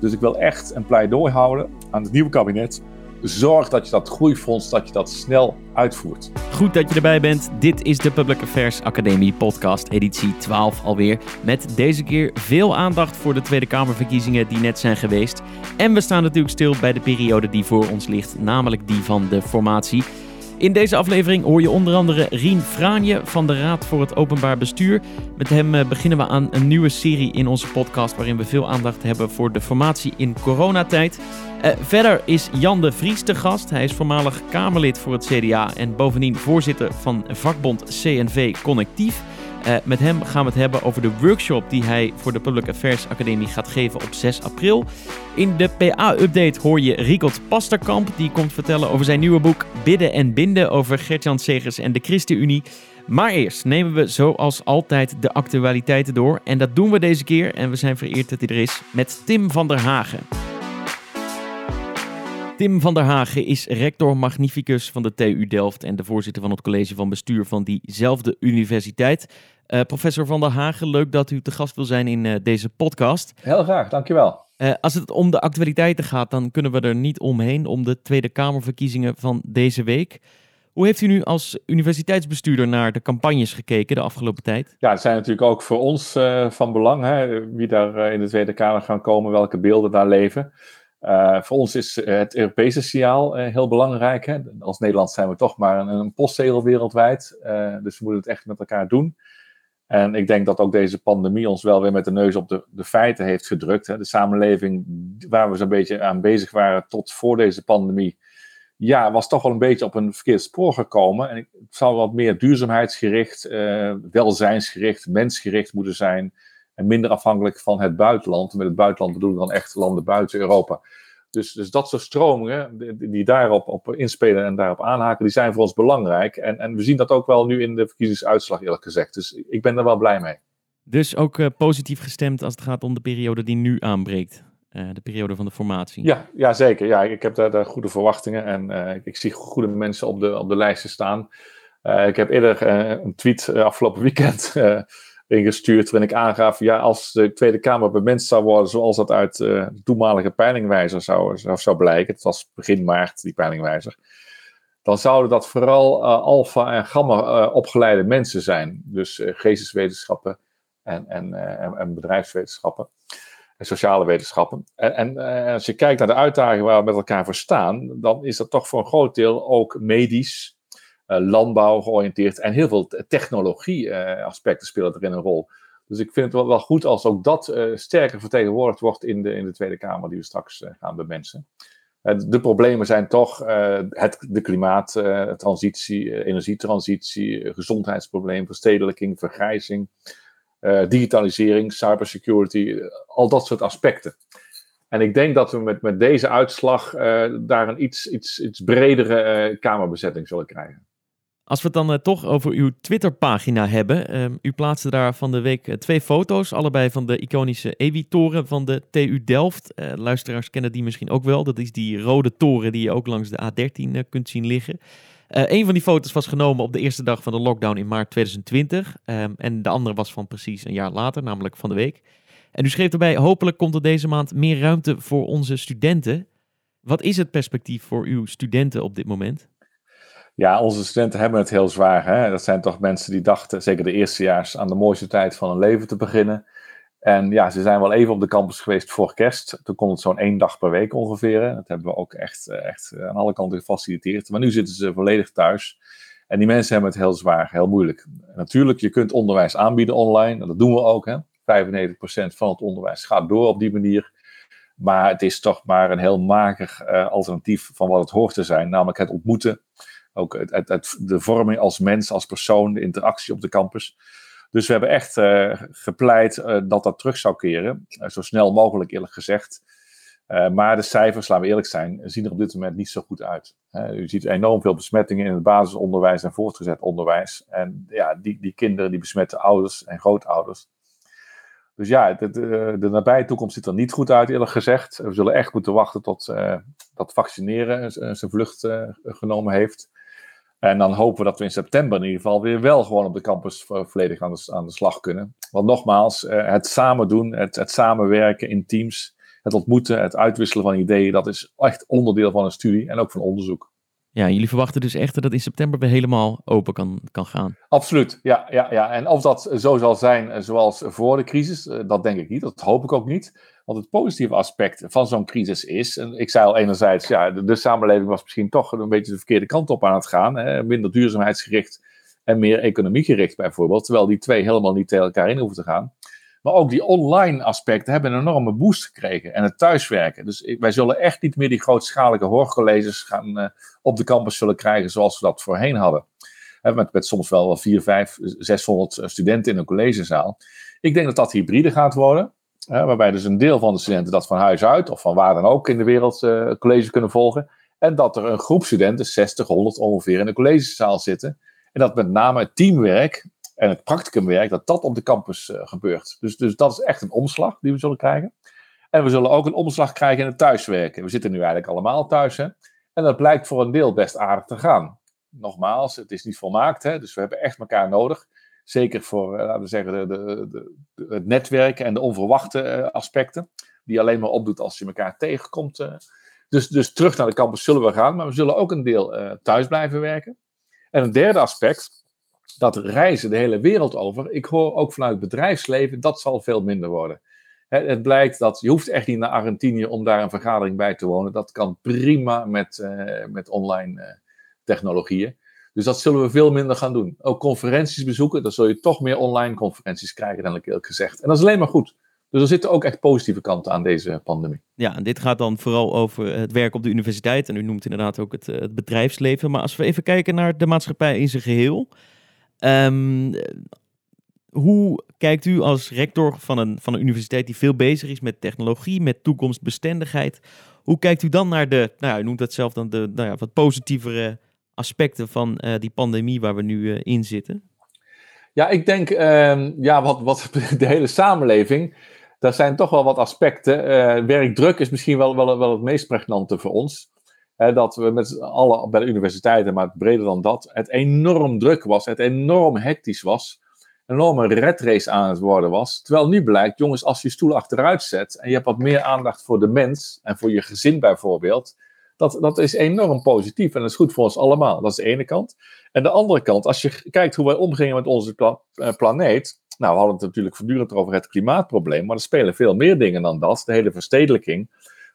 Dus ik wil echt een pleidooi houden aan het nieuwe kabinet. Zorg dat je dat groeifonds, dat je dat snel uitvoert. Goed dat je erbij bent. Dit is de Public Affairs Academie podcast, editie 12 alweer. Met deze keer veel aandacht voor de Tweede Kamerverkiezingen die net zijn geweest. En we staan natuurlijk stil bij de periode die voor ons ligt, namelijk die van de formatie. In deze aflevering hoor je onder andere Rien Fraanje van de Raad voor het Openbaar Bestuur. Met hem eh, beginnen we aan een nieuwe serie in onze podcast waarin we veel aandacht hebben voor de formatie in coronatijd. Uh, verder is Jan de Vries te gast. Hij is voormalig Kamerlid voor het CDA en bovendien voorzitter van vakbond CNV Connectief. Uh, met hem gaan we het hebben over de workshop die hij voor de Public Affairs Academie gaat geven op 6 april. In de PA-update hoor je Rikot Pasterkamp. Die komt vertellen over zijn nieuwe boek Bidden en Binden over Gertjan Segers en de ChristenUnie. Maar eerst nemen we zoals altijd de actualiteiten door. En dat doen we deze keer, en we zijn vereerd dat hij er is, met Tim van der Hagen. Tim van der Hagen is rector magnificus van de TU Delft en de voorzitter van het college van bestuur van diezelfde universiteit. Uh, professor van der Hagen, leuk dat u te gast wil zijn in uh, deze podcast. Heel graag, dankjewel. Uh, als het om de actualiteiten gaat, dan kunnen we er niet omheen om de Tweede Kamerverkiezingen van deze week. Hoe heeft u nu als universiteitsbestuurder naar de campagnes gekeken de afgelopen tijd? Ja, het zijn natuurlijk ook voor ons van belang, hè, wie daar in de Tweede Kamer gaan komen, welke beelden daar leven. Uh, voor ons is het Europese signaal uh, heel belangrijk. Hè? Als Nederland zijn we toch maar een, een postzegel wereldwijd. Uh, dus we moeten het echt met elkaar doen. En ik denk dat ook deze pandemie ons wel weer met de neus op de, de feiten heeft gedrukt. Hè? De samenleving waar we zo'n beetje aan bezig waren tot voor deze pandemie, ja, was toch wel een beetje op een verkeerd spoor gekomen. En het zou wat meer duurzaamheidsgericht, welzijnsgericht, mensgericht moeten zijn. En minder afhankelijk van het buitenland. Met het buitenland bedoel ik dan echt landen buiten Europa. Dus, dus dat soort stromingen die, die daarop op inspelen en daarop aanhaken, die zijn voor ons belangrijk. En, en we zien dat ook wel nu in de verkiezingsuitslag eerlijk gezegd. Dus ik ben er wel blij mee. Dus ook uh, positief gestemd als het gaat om de periode die nu aanbreekt. Uh, de periode van de formatie. Ja, ja zeker. Ja, ik heb daar, daar goede verwachtingen en uh, ik, ik, zie goede mensen op de, op de lijsten staan. ik heb eerder een tweet afgelopen weekend ingestuurd waarin ik aangaf, ja, als de Tweede Kamer bemenst zou worden zoals dat uit uh, de toenmalige peilingwijzer zou, zou, zou blijken, het was begin maart die peilingwijzer, dan zouden dat vooral uh, alfa en gamma uh, opgeleide mensen zijn. Dus geesteswetenschappen en, en, en, bedrijfswetenschappen en sociale wetenschappen. En, en als je kijkt naar de uitdagingen waar we met elkaar voor staan, dan is dat toch voor een groot deel ook medisch, landbouw georiënteerd en heel veel technologie-aspecten eh, spelen erin een rol. Dus ik vind het wel, wel goed als ook dat uh, sterker vertegenwoordigd wordt in de, in de Tweede Kamer die we straks gaan bemensen. de problemen zijn toch het, de klimaattransitie, energietransitie, gezondheidsprobleem, verstedelijking, vergrijzing, digitalisering, cybersecurity, al dat soort aspecten. En ik denk dat we met, met deze uitslag daar een iets, iets, iets bredere Kamerbezetting zullen krijgen. Als we het dan uh, toch over uw Twitterpagina hebben. Uh, u plaatste daar van de week uh, twee foto's, allebei van de iconische EWI-toren van de TU Delft. Eh, luisteraars kennen die misschien ook wel. Dat is die rode toren die je ook langs de A13 kunt zien liggen. een van die foto's was genomen op de eerste dag van de lockdown in maart 2020. Ehm, en de andere was van precies een jaar later, namelijk van de week. En u schreef erbij, hopelijk komt er deze maand meer ruimte voor onze studenten. Wat is het perspectief voor uw studenten op dit moment? Ja, onze studenten hebben het heel zwaar. Hè? Dat zijn toch mensen die dachten, zeker de eerstejaars, aan de mooiste tijd van hun leven te beginnen. En ja, ze zijn wel even op de campus geweest voor kerst. Toen kon het zo'n één dag per week ongeveer. Dat hebben we ook echt, eh, echt eh, aan alle kanten gefaciliteerd. Maar nu zitten ze volledig thuis. En die mensen hebben het heel zwaar, heel moeilijk. Natuurlijk, je kunt onderwijs aanbieden online. Dat doen we ook. Hè? 95% van het onderwijs gaat door op die manier. Maar het is toch maar een heel mager uh, alternatief van wat het hoort te zijn. Namelijk het ontmoeten ook de vorming als mens, als persoon, de interactie op de campus. Dus we hebben echt uh, gepleit uh, dat dat terug zou keren. Uh, zo snel mogelijk, eerlijk gezegd. maar de cijfers, laten we eerlijk zijn, zien er op dit moment niet zo goed uit. u ziet enorm veel besmettingen in het basisonderwijs en voortgezet onderwijs. En ja, die, die kinderen die besmetten ouders en grootouders. Dus ja, de, de, nabije toekomst ziet er niet goed uit, eerlijk gezegd. We zullen echt moeten wachten tot dat vaccineren zijn vlucht genomen heeft. En dan hopen we dat we in september in ieder geval weer wel gewoon op de campus volledig aan de, aan de slag kunnen. Want nogmaals, eh, het samen doen, het, het samenwerken in teams, het ontmoeten, het uitwisselen van ideeën, dat is echt onderdeel van een studie en ook van onderzoek. Ja, jullie verwachten dus echt dat in september weer helemaal open kan, kan gaan. Absoluut, ja, ja, ja. En of dat zo zal zijn eh, zoals voor de crisis, eh, dat denk ik niet. Dat hoop ik ook niet. Want het positieve aspect van zo'n crisis is, en ik zei al enerzijds, ja, de, samenleving was misschien toch een beetje de verkeerde kant op aan het gaan. Hè? Minder duurzaamheidsgericht en meer economiegericht bijvoorbeeld. Terwijl die twee helemaal niet tegen elkaar in hoeven te gaan. Maar ook die online aspecten hebben een enorme boost gekregen. En het thuiswerken. Dus wij zullen echt niet meer die grootschalige hoorcolleges gaan, uh, op de campus zullen krijgen zoals we dat voorheen hadden. met, met soms wel 4, 5, 600 studenten in een collegezaal. Ik denk dat dat hybride gaat worden. Waarbij dus een deel van de studenten dat van huis uit of van waar dan ook in de wereld uh, college kunnen volgen. En dat er een groep studenten, 60, 100 ongeveer, in de collegezaal zitten. En dat met name het teamwerk en het practicumwerk, dat dat op de campus uh, gebeurt. Dus, dus dat is echt een omslag die we zullen krijgen. En we zullen ook een omslag krijgen in het thuiswerken. We zitten nu eigenlijk allemaal thuis. En dat blijkt voor een deel best aardig te gaan. Nogmaals, het is niet volmaakt, hè? dus we hebben echt elkaar nodig. Zeker voor, uh, laten we zeggen, de, de, het netwerken en de onverwachte uh, aspecten. Die alleen maar opdoet als je elkaar tegenkomt. Dus, dus terug naar de campus zullen we gaan, maar we zullen ook een deel thuis blijven werken. En een derde aspect, dat reizen de hele wereld over. Ik hoor ook vanuit het bedrijfsleven, dat zal veel minder worden. Het blijkt dat je hoeft echt niet naar Argentinië om daar een vergadering bij te wonen. Dat kan prima met, met online technologieën. Dus dat zullen we veel minder gaan doen. Ook conferenties bezoeken, dan zul je toch meer online conferenties krijgen, dan ik eerlijk gezegd. En dat is alleen maar goed. Dus er zitten ook echt positieve kanten aan deze pandemie. Ja, en dit gaat dan vooral over het werk op de universiteit. En u noemt inderdaad ook het, het bedrijfsleven. Maar als we even kijken naar de maatschappij in zijn geheel. Um, hoe kijkt u als rector van een, van een universiteit die veel bezig is met technologie, met toekomstbestendigheid, hoe kijkt u dan naar de, nou ja, u noemt dat zelf dan de nou ja, wat positievere aspecten van uh, die pandemie waar we nu uh, in zitten? Ja, ik denk, uh, ja, wat, wat de hele samenleving, daar zijn toch wel wat aspecten. Uh, werkdruk is misschien wel, wel, wel het meest pregnante voor ons. dat we met z'n allen bij de universiteiten, maar breder dan dat, het enorm druk was, het enorm hectisch was een enorme redrace aan het worden was. Terwijl nu blijkt, jongens, als je stoel achteruit zet en je hebt wat meer aandacht voor de mens en voor je gezin bijvoorbeeld, dat, dat is enorm positief en dat is goed voor ons allemaal. Dat is de ene kant. En de andere kant, als je kijkt hoe wij omgingen met onze uh, planeet, nou, we hadden het natuurlijk voortdurend over het klimaatprobleem, maar er spelen veel meer dingen dan dat. De hele verstedelijking,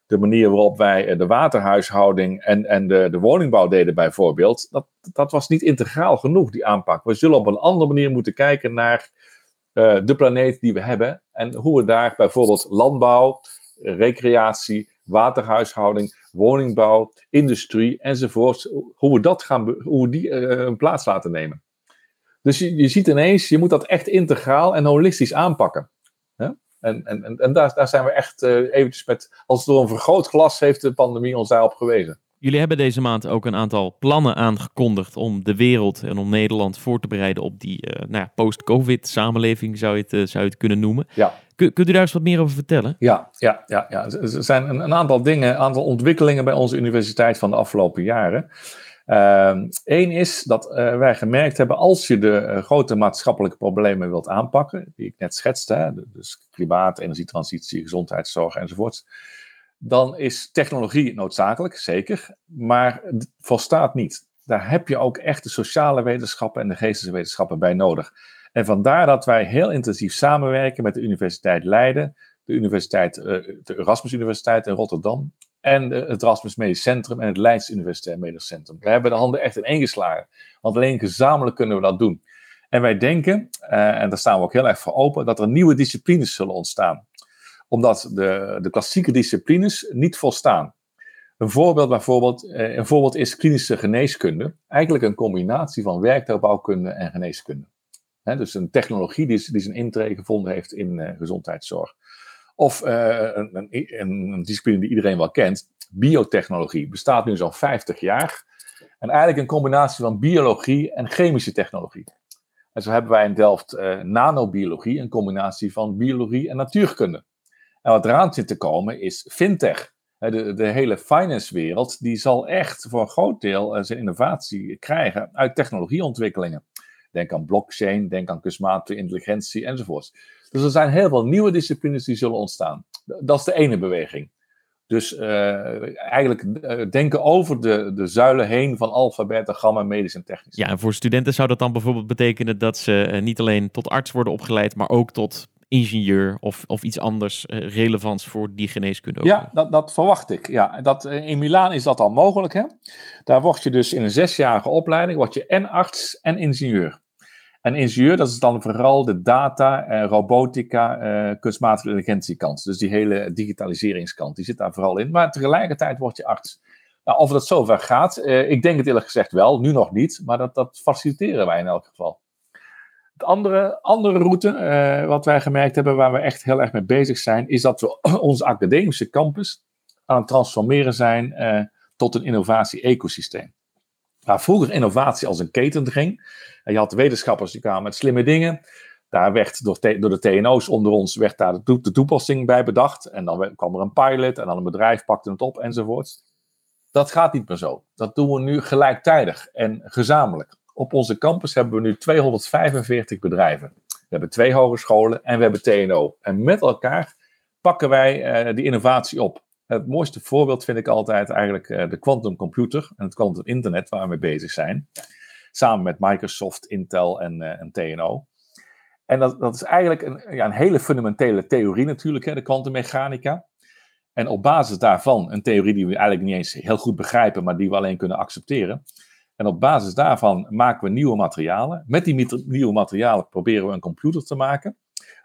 de manier waarop wij eh, de waterhuishouding en, en de, de woningbouw deden bijvoorbeeld, dat, dat was niet integraal genoeg, die aanpak. We zullen op een andere manier moeten kijken naar uh, de planeet die we hebben en hoe we daar bijvoorbeeld landbouw, recreatie, waterhuishouding, woningbouw, industrie enzovoort, hoe we, dat gaan, hoe we die uh, een plaats laten nemen. Dus je, je ziet ineens, je moet dat echt integraal en holistisch aanpakken. En, en, en daar, daar zijn we echt uh, eventjes met, als door een vergrootglas heeft de pandemie ons daarop gewezen. Jullie hebben deze maand ook een aantal plannen aangekondigd om de wereld en om Nederland voor te bereiden op die uh, nou ja, post-COVID samenleving, zou je het, uh, zou je het kunnen noemen. Ja. Kun, kunt u daar eens wat meer over vertellen? Ja, ja, ja, ja. er zijn een, een aantal dingen, een aantal ontwikkelingen bij onze universiteit van de afgelopen jaren. Eén ehm, is dat uh, wij gemerkt hebben, als je de uh, grote maatschappelijke problemen wilt aanpakken, die ik net schetste, hè, dus klimaat, energietransitie, gezondheidszorg enzovoort, dan is technologie noodzakelijk, zeker, maar volstaat niet. Daar heb je ook echt de sociale wetenschappen en de geesteswetenschappen bij nodig. En vandaar dat wij heel intensief samenwerken met de Universiteit Leiden, de, universiteit, uh, de Erasmus Universiteit in Rotterdam en het Erasmus Medisch Centrum en het Leids Universitair Medisch Centrum. We hebben de handen echt in één geslagen. Want alleen gezamenlijk kunnen we dat doen. En wij denken, uh, en daar staan we ook heel erg voor open, dat er nieuwe disciplines zullen ontstaan. Omdat de, de klassieke disciplines niet volstaan. Een voorbeeld, bijvoorbeeld, uh, een voorbeeld is klinische geneeskunde. Eigenlijk een combinatie van werktuigbouwkunde en geneeskunde. Dus een technologie die, die zijn intrede gevonden heeft in uh, gezondheidszorg. Of uh, een, een, een, discipline die iedereen wel kent, biotechnologie. Bestaat nu zo'n 50 jaar. En eigenlijk een combinatie van biologie en chemische technologie. En zo hebben wij in Delft uh, nanobiologie, een combinatie van biologie en natuurkunde. En wat eraan zit te komen is fintech. De, de hele finance-wereld die zal echt voor een groot deel zijn innovatie krijgen uit technologieontwikkelingen. Denk aan blockchain, denk aan kunstmatige intelligentie enzovoort. Dus er zijn heel veel nieuwe disciplines die zullen ontstaan. Dat is de ene beweging. Dus uh, eigenlijk uh, denken over de, de zuilen heen van alfa, beta, gamma, medisch en technisch. Ja, en voor studenten zou dat dan bijvoorbeeld betekenen dat ze uh, niet alleen tot arts worden opgeleid, maar ook tot ingenieur of, of iets anders relevants voor die geneeskunde. Ook. Ja, dat, dat verwacht ik. Ja, dat, in Milaan is dat al mogelijk. Hè? Daar word je dus in een zesjarige opleiding word je en arts en ingenieur. En ingenieur, dat is dan vooral de data, eh, robotica, eh, kunstmatige intelligentiekant. Dus die hele digitaliseringskant, die zit daar vooral in. Maar tegelijkertijd word je arts. Nou, of dat zover gaat, eh, ik denk het eerlijk gezegd wel, nu nog niet, maar dat, dat faciliteren wij in elk geval. De andere, andere route, uh, wat wij gemerkt hebben, waar we echt heel erg mee bezig zijn, is dat we onze academische campus aan het transformeren zijn uh, tot een innovatie-ecosysteem. Waar vroeger innovatie als een keten ging, en je had wetenschappers die kwamen met slimme dingen. Daar werd door, door de TNO's onder ons werd daar de, toepassing bij bedacht. En dan kwam er een pilot en dan een bedrijf pakte het op enzovoort. Dat gaat niet meer zo. Dat doen we nu gelijktijdig en gezamenlijk. Op onze campus hebben we nu 245 bedrijven. We hebben twee hogescholen en we hebben TNO. En met elkaar pakken wij uh, die innovatie op. Het mooiste voorbeeld vind ik altijd eigenlijk uh, de quantum computer en het quantum internet waar we mee bezig zijn. Samen met Microsoft, Intel en, uh, en TNO. En dat, dat is eigenlijk een, ja, een hele fundamentele theorie natuurlijk, hè, de kwantummechanica. En op basis daarvan, een theorie die we eigenlijk niet eens heel goed begrijpen, maar die we alleen kunnen accepteren. En op basis daarvan maken we nieuwe materialen. Met die nieuwe materialen proberen we een computer te maken,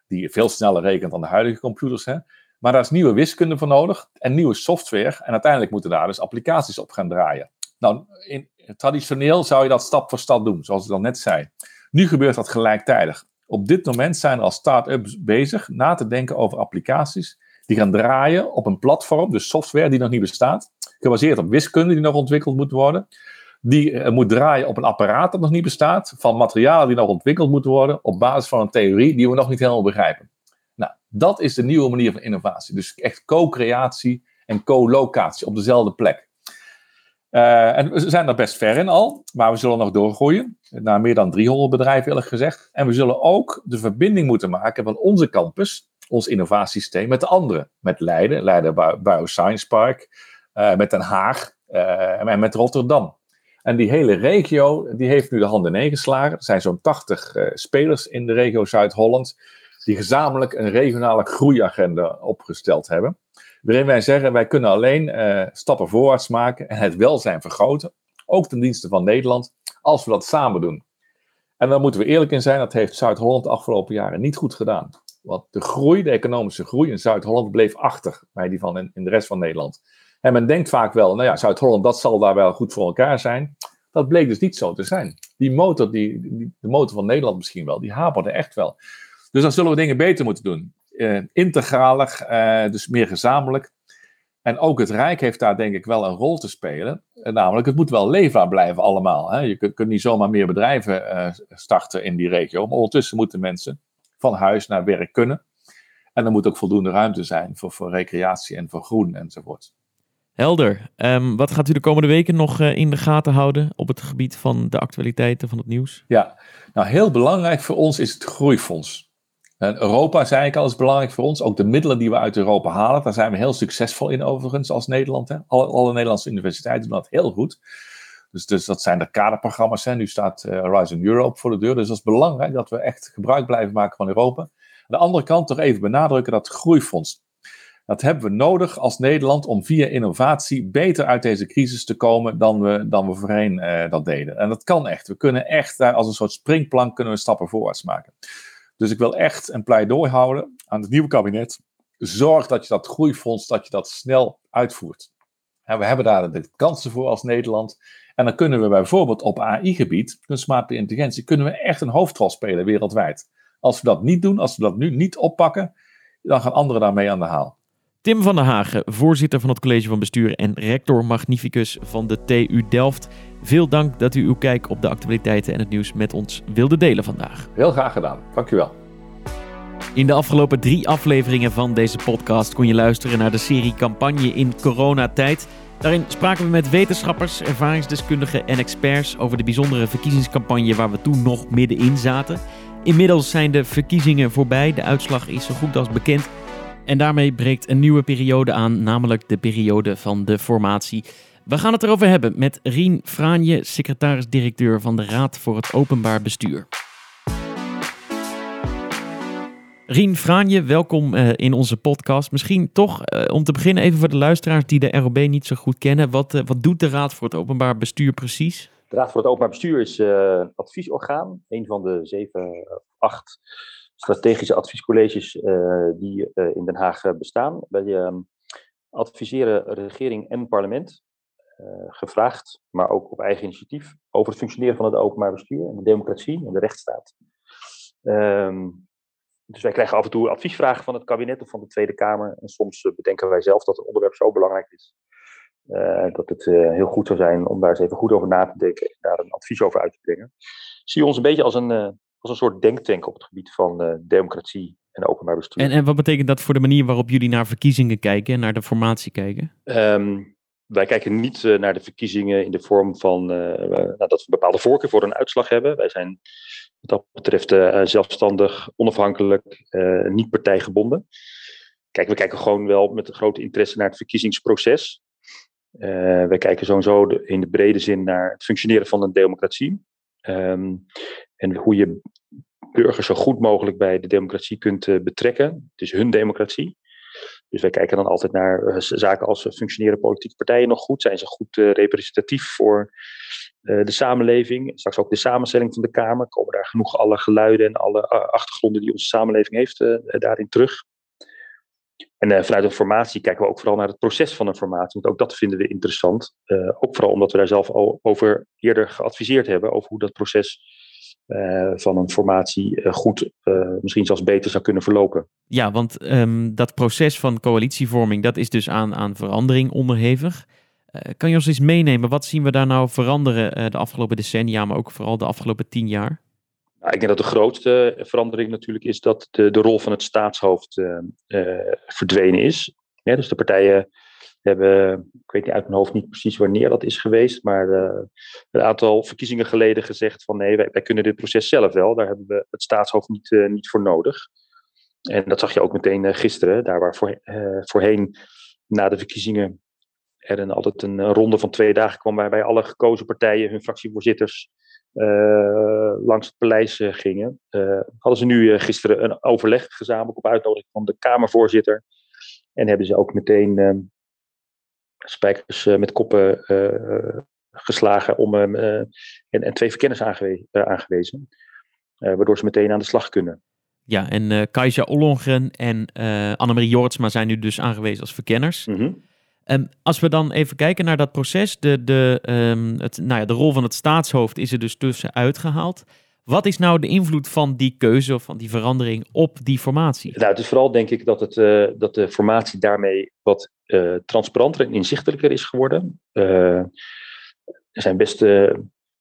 die veel sneller rekent dan de huidige computers. Hè. Maar daar is nieuwe wiskunde voor nodig en nieuwe software. En uiteindelijk moeten daar dus applicaties op gaan draaien. Nou, in, traditioneel zou je dat stap voor stap doen, zoals ik al net zei. Nu gebeurt dat gelijktijdig. Op dit moment zijn er al start-ups bezig na te denken over applicaties die gaan draaien op een platform, dus software die nog niet bestaat, gebaseerd op wiskunde die nog ontwikkeld moet worden. Die uh, moet draaien op een apparaat dat nog niet bestaat, van materialen die nog ontwikkeld moeten worden, op basis van een theorie die we nog niet helemaal begrijpen. Dat is de nieuwe manier van innovatie. Dus echt co-creatie en co-locatie op dezelfde plek. Uh, en we zijn er best ver in al, maar we zullen nog doorgroeien naar meer dan 300 bedrijven, eerlijk gezegd. En we zullen ook de verbinding moeten maken van onze campus, ons innovatiesysteem, met de andere. Met Leiden, Leiden Bioscience Park, uh, met Den Haag uh, en met Rotterdam. En die hele regio, die heeft nu de handen neergeslagen. Er zijn zo'n 80 spelers in de regio Zuid-Holland, die gezamenlijk een regionale groeiagenda opgesteld hebben waarin wij zeggen, wij kunnen alleen uh, stappen voorwaarts maken en het welzijn vergroten, ook ten dienste van Nederland, als we dat samen doen. En dan moeten we eerlijk in zijn, dat heeft Zuid-Holland de afgelopen jaren niet goed gedaan. Want de groei, de economische groei in Zuid-Holland bleef achter bij die van in, de rest van Nederland. En men denkt vaak wel, nou ja, Zuid-Holland, dat zal daar wel goed voor elkaar zijn. Dat bleek dus niet zo te zijn. Die motor, die, die, de motor van Nederland misschien wel, die haperde echt wel. Dus dan zullen we dingen beter moeten doen uh, integraler, uh, dus meer gezamenlijk. En ook het Rijk heeft daar denk ik wel een rol te spelen. Uh, namelijk, het moet wel leefbaar blijven allemaal. Hè? Je kunt, kunt, niet zomaar meer bedrijven starten in die regio. Maar ondertussen moeten mensen van huis naar werk kunnen. En er moet ook voldoende ruimte zijn voor, voor recreatie en voor groen enzovoort. Helder. Um, wat gaat u de komende weken nog in de gaten houden op het gebied van de actualiteiten van het nieuws? Ja, nou heel belangrijk voor ons is het groeifonds. En Europa, zei ik al, is belangrijk voor ons. Ook de middelen die we uit Europa halen, daar zijn we heel succesvol in overigens als Nederland. Hè. Alle, Nederlandse universiteiten doen dat heel goed. Dus, dus dat zijn de kaderprogramma's. Hè. Nu staat uh, Horizon Europe voor de deur. Dus dat is belangrijk dat we echt gebruik blijven maken van Europa. Aan de andere kant toch even benadrukken dat groeifonds. Dat hebben we nodig als Nederland om via innovatie beter uit deze crisis te komen dan we, dan we voorheen uh, dat deden. En dat kan echt. We kunnen echt daar als een soort springplank kunnen we stappen voorwaarts maken. Dus ik wil echt een pleidooi houden aan het nieuwe kabinet. Zorg dat je dat groeifonds, dat je dat snel uitvoert. En we hebben daar de kansen voor als Nederland. En dan kunnen we bijvoorbeeld op AI-gebied, kunstmatige intelligentie, kunnen we echt een hoofdrol spelen wereldwijd. Als we dat niet doen, als we dat nu niet oppakken, dan gaan anderen daarmee aan de haal. Tim van der Hagen, voorzitter van het college van bestuur en rector magnificus van de TU Delft. Veel dank dat u uw kijk op de actualiteiten en het nieuws met ons wilde delen vandaag. Heel graag gedaan. Dankjewel. In de afgelopen drie afleveringen van deze podcast kon je luisteren naar de serie Campagne in coronatijd. Daarin spraken we met wetenschappers, ervaringsdeskundigen en experts over de bijzondere verkiezingscampagne waar we toen nog middenin zaten. Inmiddels zijn de verkiezingen voorbij, de uitslag is zo goed als bekend. En daarmee breekt een nieuwe periode aan, namelijk de periode van de formatie. We gaan het erover hebben met Rien Fraanje, secretaris-directeur van de Raad voor het Openbaar Bestuur. Rien Fraanje, welkom uh, in onze podcast. Misschien toch uh, om te beginnen even voor de luisteraars die de ROB niet zo goed kennen. Wat, uh, wat doet de Raad voor het Openbaar Bestuur precies? De Raad voor het Openbaar Bestuur is adviesorgaan. Een van de zeven, acht strategische adviescolleges die in Den Haag bestaan. Wij adviseren regering en parlement. Gevraagd, maar ook op eigen initiatief, over het functioneren van het openbaar bestuur en de democratie en de rechtsstaat. Um, dus wij krijgen af en toe adviesvragen van het kabinet of van de Tweede Kamer. En soms eh, bedenken wij zelf dat het onderwerp zo belangrijk is. Uh, dat het uh, heel goed zou zijn om daar eens even goed over na te denken en daar een advies over uit te brengen. Zie je ons een beetje als een, uh, als een soort denktank op het gebied van democratie en openbaar bestuur. En, en wat betekent dat voor de manier waarop jullie naar verkiezingen kijken en naar de formatie kijken? Um, wij kijken niet naar de verkiezingen in de vorm van nou, dat we een bepaalde voorkeur voor een uitslag hebben. Wij zijn wat dat betreft uh, zelfstandig, onafhankelijk, niet partijgebonden. Kijk, we kijken gewoon wel met een grote interesse naar het verkiezingsproces. Uh, wij kijken sowieso in de brede zin naar het functioneren van een democratie. Um, en hoe je burgers zo goed mogelijk bij de democratie kunt betrekken. Het is hun democratie. Dus wij kijken dan altijd naar zaken als functioneren politieke partijen nog goed? Zijn ze goed representatief voor eh, de samenleving, straks ook de samenstelling van de Kamer. Komen daar genoeg alle geluiden en alle eh, achtergronden die onze samenleving heeft eh, daarin terug? En vanuit een formatie kijken we ook vooral naar het proces van een formatie. Want ook dat vinden we interessant. ook vooral omdat we daar zelf over eerder geadviseerd hebben. Over hoe dat proces van een formatie goed, misschien zelfs beter zou kunnen verlopen. Ja, want um, dat proces van coalitievorming, dat is dus aan, aan verandering onderhevig. Eh, kan je ons eens meenemen? Wat zien we daar nou veranderen eh, de afgelopen decennia, maar ook vooral de afgelopen tien jaar? Nou, ik denk dat de grootste verandering natuurlijk is dat de, de rol van het staatshoofd verdwenen is. Ja, dus de partijen hebben, ik weet niet uit mijn hoofd niet precies wanneer dat is geweest, maar uh, een aantal verkiezingen geleden gezegd van nee, wij, kunnen dit proces zelf wel, daar hebben we het staatshoofd niet, uh, niet voor nodig. En dat zag je ook meteen gisteren, daar waar voor, voorheen na de verkiezingen er een, altijd een ronde van twee dagen kwam waarbij alle gekozen partijen, hun fractievoorzitters, langs het paleis gingen. Hadden ze nu gisteren een overleg gezamenlijk op uitnodiging van de Kamervoorzitter. En hebben ze ook meteen spijkers met koppen geslagen om, en, en, twee verkenners aangewe aangewezen. waardoor ze meteen aan de slag kunnen. Ja, en uh, Kajsa Ollongren en Annemarie Jortsma zijn nu dus aangewezen als verkenners. Mm -hmm. Um, als we dan even kijken naar dat proces, de, de, um, het, nou ja, de rol van het staatshoofd is er dus tussenuit gehaald. Wat is nou de invloed van die keuze of van die verandering op die formatie? Nou, het is vooral denk ik dat, het, uh, dat de formatie daarmee wat uh, transparanter en inzichtelijker is geworden. Uh, er zijn best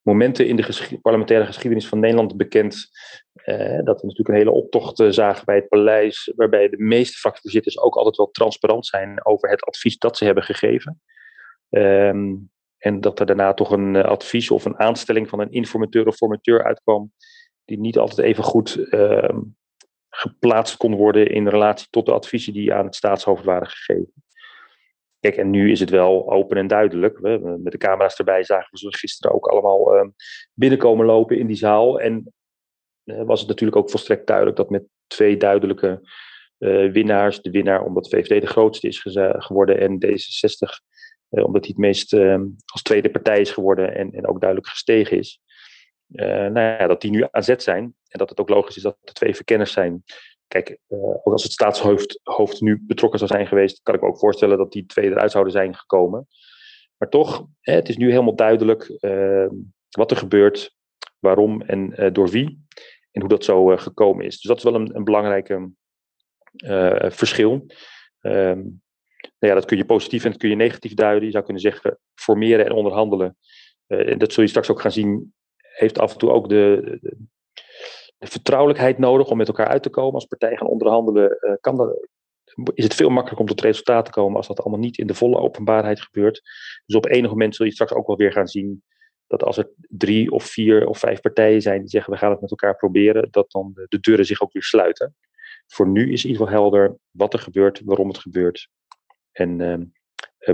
momenten in de parlementaire geschiedenis van Nederland bekend. Eh, dat we natuurlijk een hele optocht zagen bij het paleis, waarbij de meeste fractievoorzitters ook altijd wel transparant zijn over het advies dat ze hebben gegeven. Um, en dat er daarna toch een advies of een aanstelling van een informateur of formateur uitkwam, die niet altijd even goed ehm, geplaatst kon worden in relatie tot de adviezen die aan het staatshoofd waren gegeven. Kijk, en nu is het wel open en duidelijk. We, met de camera's erbij zagen we ze gisteren ook allemaal uh, binnenkomen lopen in die zaal. En uh, was het natuurlijk ook volstrekt duidelijk dat met twee duidelijke uh, winnaars, de winnaar omdat VVD de grootste is geworden en D66 eh, omdat hij het meest ehm, als tweede partij is geworden en, en ook duidelijk gestegen is. nou ja, dat die nu aan zet zijn en dat het ook logisch is dat er twee verkenners zijn Kijk, uh, ook als het staatshoofd hoofd nu betrokken zou zijn geweest, kan ik me ook voorstellen dat die twee eruit zouden zijn gekomen. Maar toch, het is nu helemaal duidelijk uh, wat er gebeurt, waarom en uh, door wie en hoe dat zo gekomen is. Dus dat is wel een, een belangrijke verschil. Um, nou ja, dat kun je positief en dat kun je negatief duiden. Je zou kunnen zeggen, formeren en onderhandelen. en dat zul je straks ook gaan zien, heeft af en toe ook de, de vertrouwelijkheid nodig om met elkaar uit te komen. Als partijen gaan onderhandelen, uh, kan dat, is het veel makkelijker om tot resultaat te komen als dat allemaal niet in de volle openbaarheid gebeurt. Dus op enig moment zul je straks ook wel weer gaan zien dat als er drie of vier of vijf partijen zijn die zeggen we gaan het met elkaar proberen, dat dan de, de deuren zich ook weer sluiten. Voor nu is in ieder geval helder wat er gebeurt, waarom het gebeurt en ehm,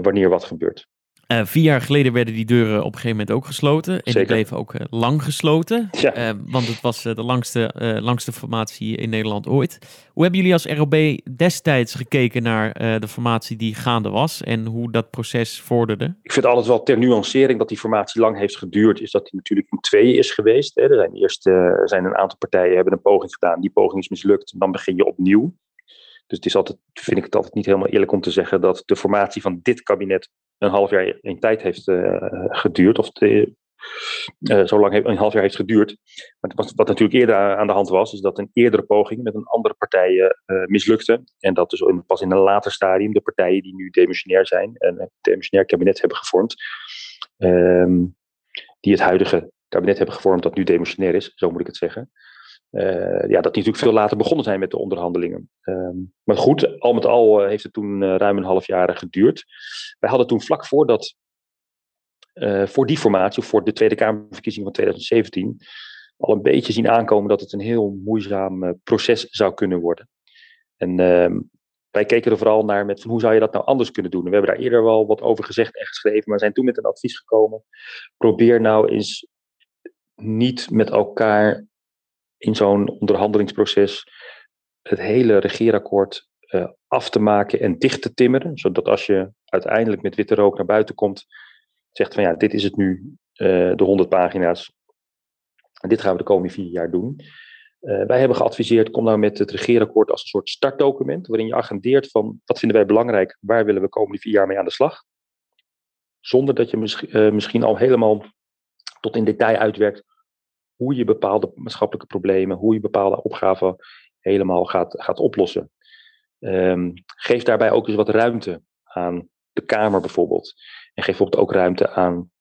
wanneer wat gebeurt. Uh, vier jaar geleden werden die deuren op een gegeven moment ook gesloten. En Zeker. die bleven ook uh, lang gesloten. Ja. Uh, want het was de langste, langste formatie in Nederland ooit. Hoe hebben jullie als ROB destijds gekeken naar de formatie die gaande was en hoe dat proces vorderde? Ik vind altijd wel ter nuancering dat die formatie lang heeft geduurd, is dat die natuurlijk in tweeën is geweest. Hè. Er zijn eerst zijn een aantal partijen hebben een poging gedaan, die poging is mislukt, dan begin je opnieuw. Dus het is altijd, vind ik het altijd niet helemaal eerlijk om te zeggen dat de formatie van dit kabinet een half jaar in tijd heeft uh, geduurd. Of de, uh, zo lang heeft, een half jaar heeft geduurd. Maar wat, natuurlijk eerder aan de hand was, is dat een eerdere poging met een andere partij uh, mislukte. En dat dus pas in een later stadium de partijen die nu demissionair zijn en het demissionair kabinet hebben gevormd, um, die het huidige kabinet hebben gevormd dat nu demissionair is, zo moet ik het zeggen. Uh, ja, dat die natuurlijk veel later begonnen zijn met de onderhandelingen. Um, maar goed, al met al uh, heeft het toen uh, ruim een half jaar geduurd. Wij hadden toen vlak voordat, voor die formatie, voor de Tweede Kamerverkiezing van 2017, al een beetje zien aankomen dat het een heel moeizaam proces zou kunnen worden. En ehm, wij keken er vooral naar met van hoe zou je dat nou anders kunnen doen. En we hebben daar eerder wel wat over gezegd en geschreven, maar zijn toen met een advies gekomen. Probeer nou eens niet met elkaar in zo'n onderhandelingsproces het hele regeerakkoord uh, af te maken en dicht te timmeren. Zodat als je uiteindelijk met witte rook naar buiten komt, zegt van ja, dit is het nu, uh, de 100 pagina's. En dit gaan we de komende vier jaar doen. Uh, wij hebben geadviseerd, kom nou met het regeerakkoord als een soort startdocument, waarin je agendeert van wat vinden wij belangrijk, waar willen we de komende vier jaar mee aan de slag. Zonder dat je mis, misschien al helemaal tot in detail uitwerkt hoe je bepaalde maatschappelijke problemen, hoe je bepaalde opgaven helemaal gaat, gaat oplossen. Um, geef daarbij ook eens wat ruimte aan de Kamer bijvoorbeeld. En geef bijvoorbeeld ook ruimte aan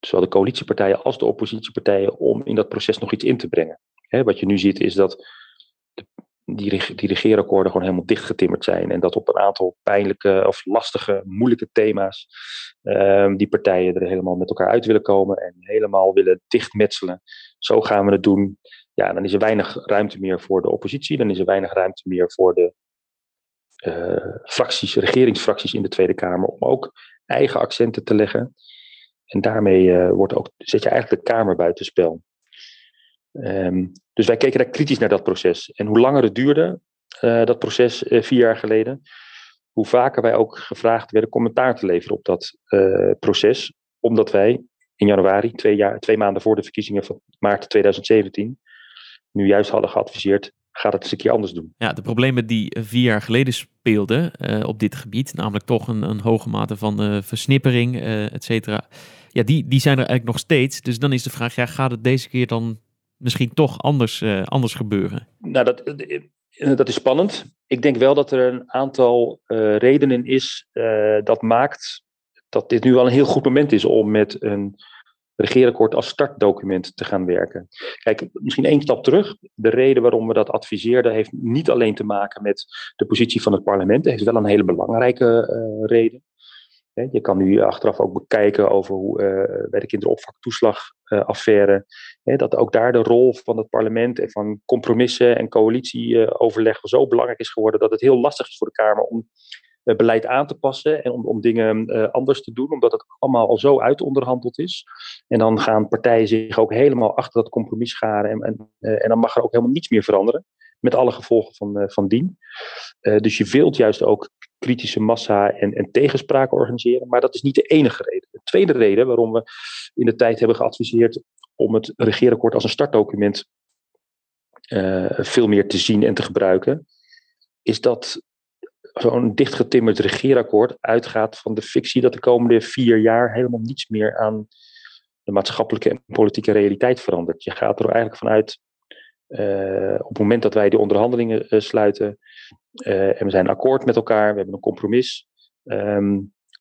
zowel de coalitiepartijen als de oppositiepartijen om in dat proces nog iets in te brengen. Wat je nu ziet is dat die, die regeerakkoorden gewoon helemaal dichtgetimmerd zijn. En dat op een aantal pijnlijke of lastige, moeilijke thema's um, die partijen er helemaal met elkaar uit willen komen en helemaal willen dichtmetselen. Zo gaan we het doen. Ja, dan is er weinig ruimte meer voor de oppositie. Dan is er weinig ruimte meer voor de uh, fracties, regeringsfracties in de Tweede Kamer om ook eigen accenten te leggen. En daarmee uh, wordt ook, zet je eigenlijk de Kamer buitenspel. Um, dus wij keken daar kritisch naar dat proces. En hoe langer het duurde, uh, dat proces uh, vier jaar geleden, hoe vaker wij ook gevraagd werden commentaar te leveren op dat uh, proces. Omdat wij in januari, twee, jaar, twee maanden voor de verkiezingen van maart 2017, nu juist hadden geadviseerd, gaat het eens een keer anders doen. Ja, de problemen die vier jaar geleden speelden op dit gebied, namelijk toch een, een hoge mate van versnippering, uh, et cetera, ja, die, die zijn er eigenlijk nog steeds. Dus dan is de vraag, ja, gaat het deze keer dan misschien toch anders, anders gebeuren? Nou, dat, dat is spannend. Ik denk wel dat er een aantal redenen is dat maakt dat dit nu wel een heel goed moment is om met een regeerakkoord als startdocument te gaan werken. Kijk, misschien één stap terug. De reden waarom we dat adviseerden heeft niet alleen te maken met de positie van het parlement. Het heeft wel een hele belangrijke reden. Je kan nu achteraf ook bekijken over hoe bij de kinderopvangtoeslagaffaire, uh, dat ook daar de rol van het parlement en van compromissen en coalitieoverleg zo belangrijk is geworden dat het heel lastig is voor de Kamer om beleid aan te passen en om, om dingen uh, anders te doen, omdat het allemaal al zo uitonderhandeld is. En dan gaan partijen zich ook helemaal achter dat compromis scharen en, en dan mag er ook helemaal niets meer veranderen, met alle gevolgen van, uh, van dien. dus je wilt juist ook kritische massa en, en tegenspraak organiseren, maar dat is niet de enige reden. De tweede reden waarom we in de tijd hebben geadviseerd om het regeerakkoord als een startdocument veel meer te zien en te gebruiken, is dat zo'n dichtgetimmerd regeerakkoord uitgaat van de fictie dat de komende vier jaar helemaal niets meer aan de maatschappelijke en politieke realiteit verandert. Je gaat er eigenlijk vanuit, uh, op het moment dat wij die onderhandelingen uh, sluiten uh, en we zijn akkoord met elkaar, we hebben een compromis,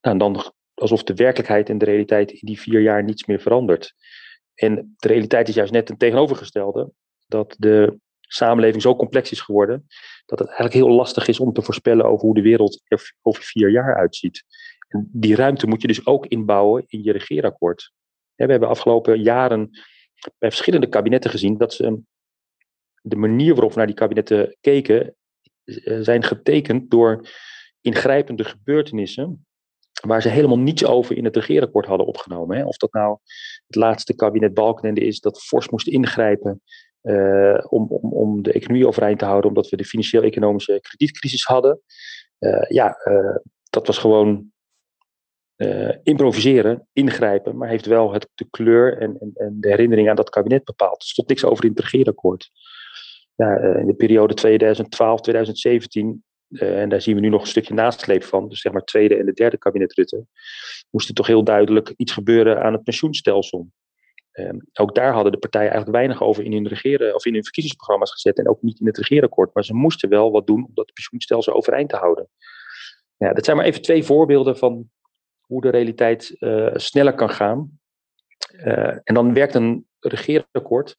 en dan alsof de werkelijkheid en de realiteit in die vier jaar niets meer verandert. En de realiteit is juist net een tegenovergestelde, dat de samenleving zo complex is geworden dat het eigenlijk heel lastig is om te voorspellen over hoe de wereld er over vier jaar uitziet. En die ruimte moet je dus ook inbouwen in je regeerakkoord. We hebben afgelopen jaren bij verschillende kabinetten gezien dat ze de manier waarop we naar die kabinetten keken zijn getekend door ingrijpende gebeurtenissen waar ze helemaal niets over in het regeerakkoord hadden opgenomen. Hè. Of dat nou het laatste kabinet Balkenende is dat fors moest ingrijpen uh, om, om, om de economie overeind te houden, omdat we de financieel-economische kredietcrisis hadden. Uh, ja, dat was gewoon improviseren, ingrijpen, maar heeft wel het, de kleur en, en, en, de herinnering aan dat kabinet bepaald. Er stond niks over in het regeerakkoord. Ja, in de periode 2012-2017 uh, en daar zien we nu nog een stukje nasleep van, dus zeg maar tweede en de derde kabinet Rutte, moest er toch heel duidelijk iets gebeuren aan het pensioenstelsel. Uh, ook daar hadden de partijen eigenlijk weinig over in hun, regeren, of in hun verkiezingsprogramma's gezet en ook niet in het regeerakkoord. Maar ze moesten wel wat doen om dat pensioenstelsel overeind te houden. Dat zijn maar even twee voorbeelden van hoe de realiteit uh, sneller kan gaan. Eh, en dan werkt een regeerakkoord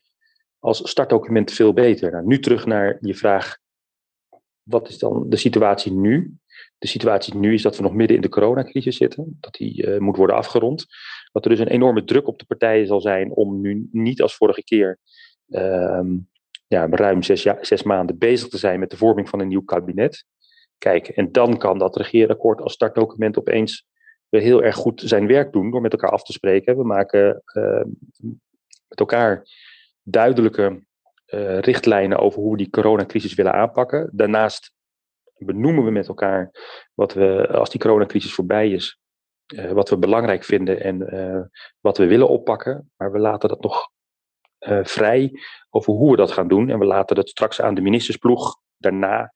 als startdocument veel beter. Nou, nu terug naar je vraag wat is dan de situatie nu? De situatie nu is dat we nog midden in de coronacrisis zitten, dat die uh, moet worden afgerond. Dat er dus een enorme druk op de partijen zal zijn om nu niet als vorige keer uh, ja, ruim zes, maanden bezig te zijn met de vorming van een nieuw kabinet. Kijk, en dan kan dat regeerakkoord als startdocument opeens heel erg goed zijn werk doen door met elkaar af te spreken. We maken uh, met elkaar duidelijke uh, richtlijnen over hoe we die coronacrisis willen aanpakken. Daarnaast benoemen we met elkaar wat we, als die coronacrisis voorbij is, uh, wat we belangrijk vinden en uh, wat we willen oppakken. Maar we laten dat nog vrij over hoe we dat gaan doen. En we laten dat straks aan de ministersploeg daarna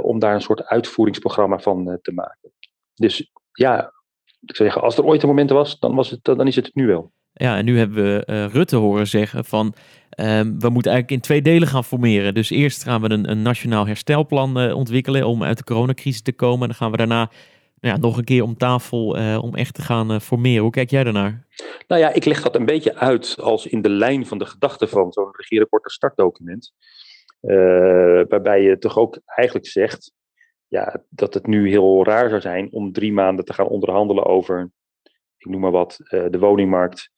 om daar een soort uitvoeringsprogramma van te maken. Dus ja, ik zou zeggen, als er ooit een moment was, dan, was het, dan is het nu wel. Ja, en nu hebben we uh, Rutte horen zeggen van um, we moeten eigenlijk in twee delen gaan formeren. Dus eerst gaan we een, een nationaal herstelplan uh, ontwikkelen om uit de coronacrisis te komen. En dan gaan we daarna nou ja, nog een keer om tafel uh, om echt te gaan formeren. Hoe kijk jij daarnaar? Nou ja, ik leg dat een beetje uit als in de lijn van de gedachte van zo'n regeerakkoord startdocument. waarbij je toch ook eigenlijk zegt ja, dat het nu heel raar zou zijn om drie maanden te gaan onderhandelen over ik noem maar wat, de woningmarkt,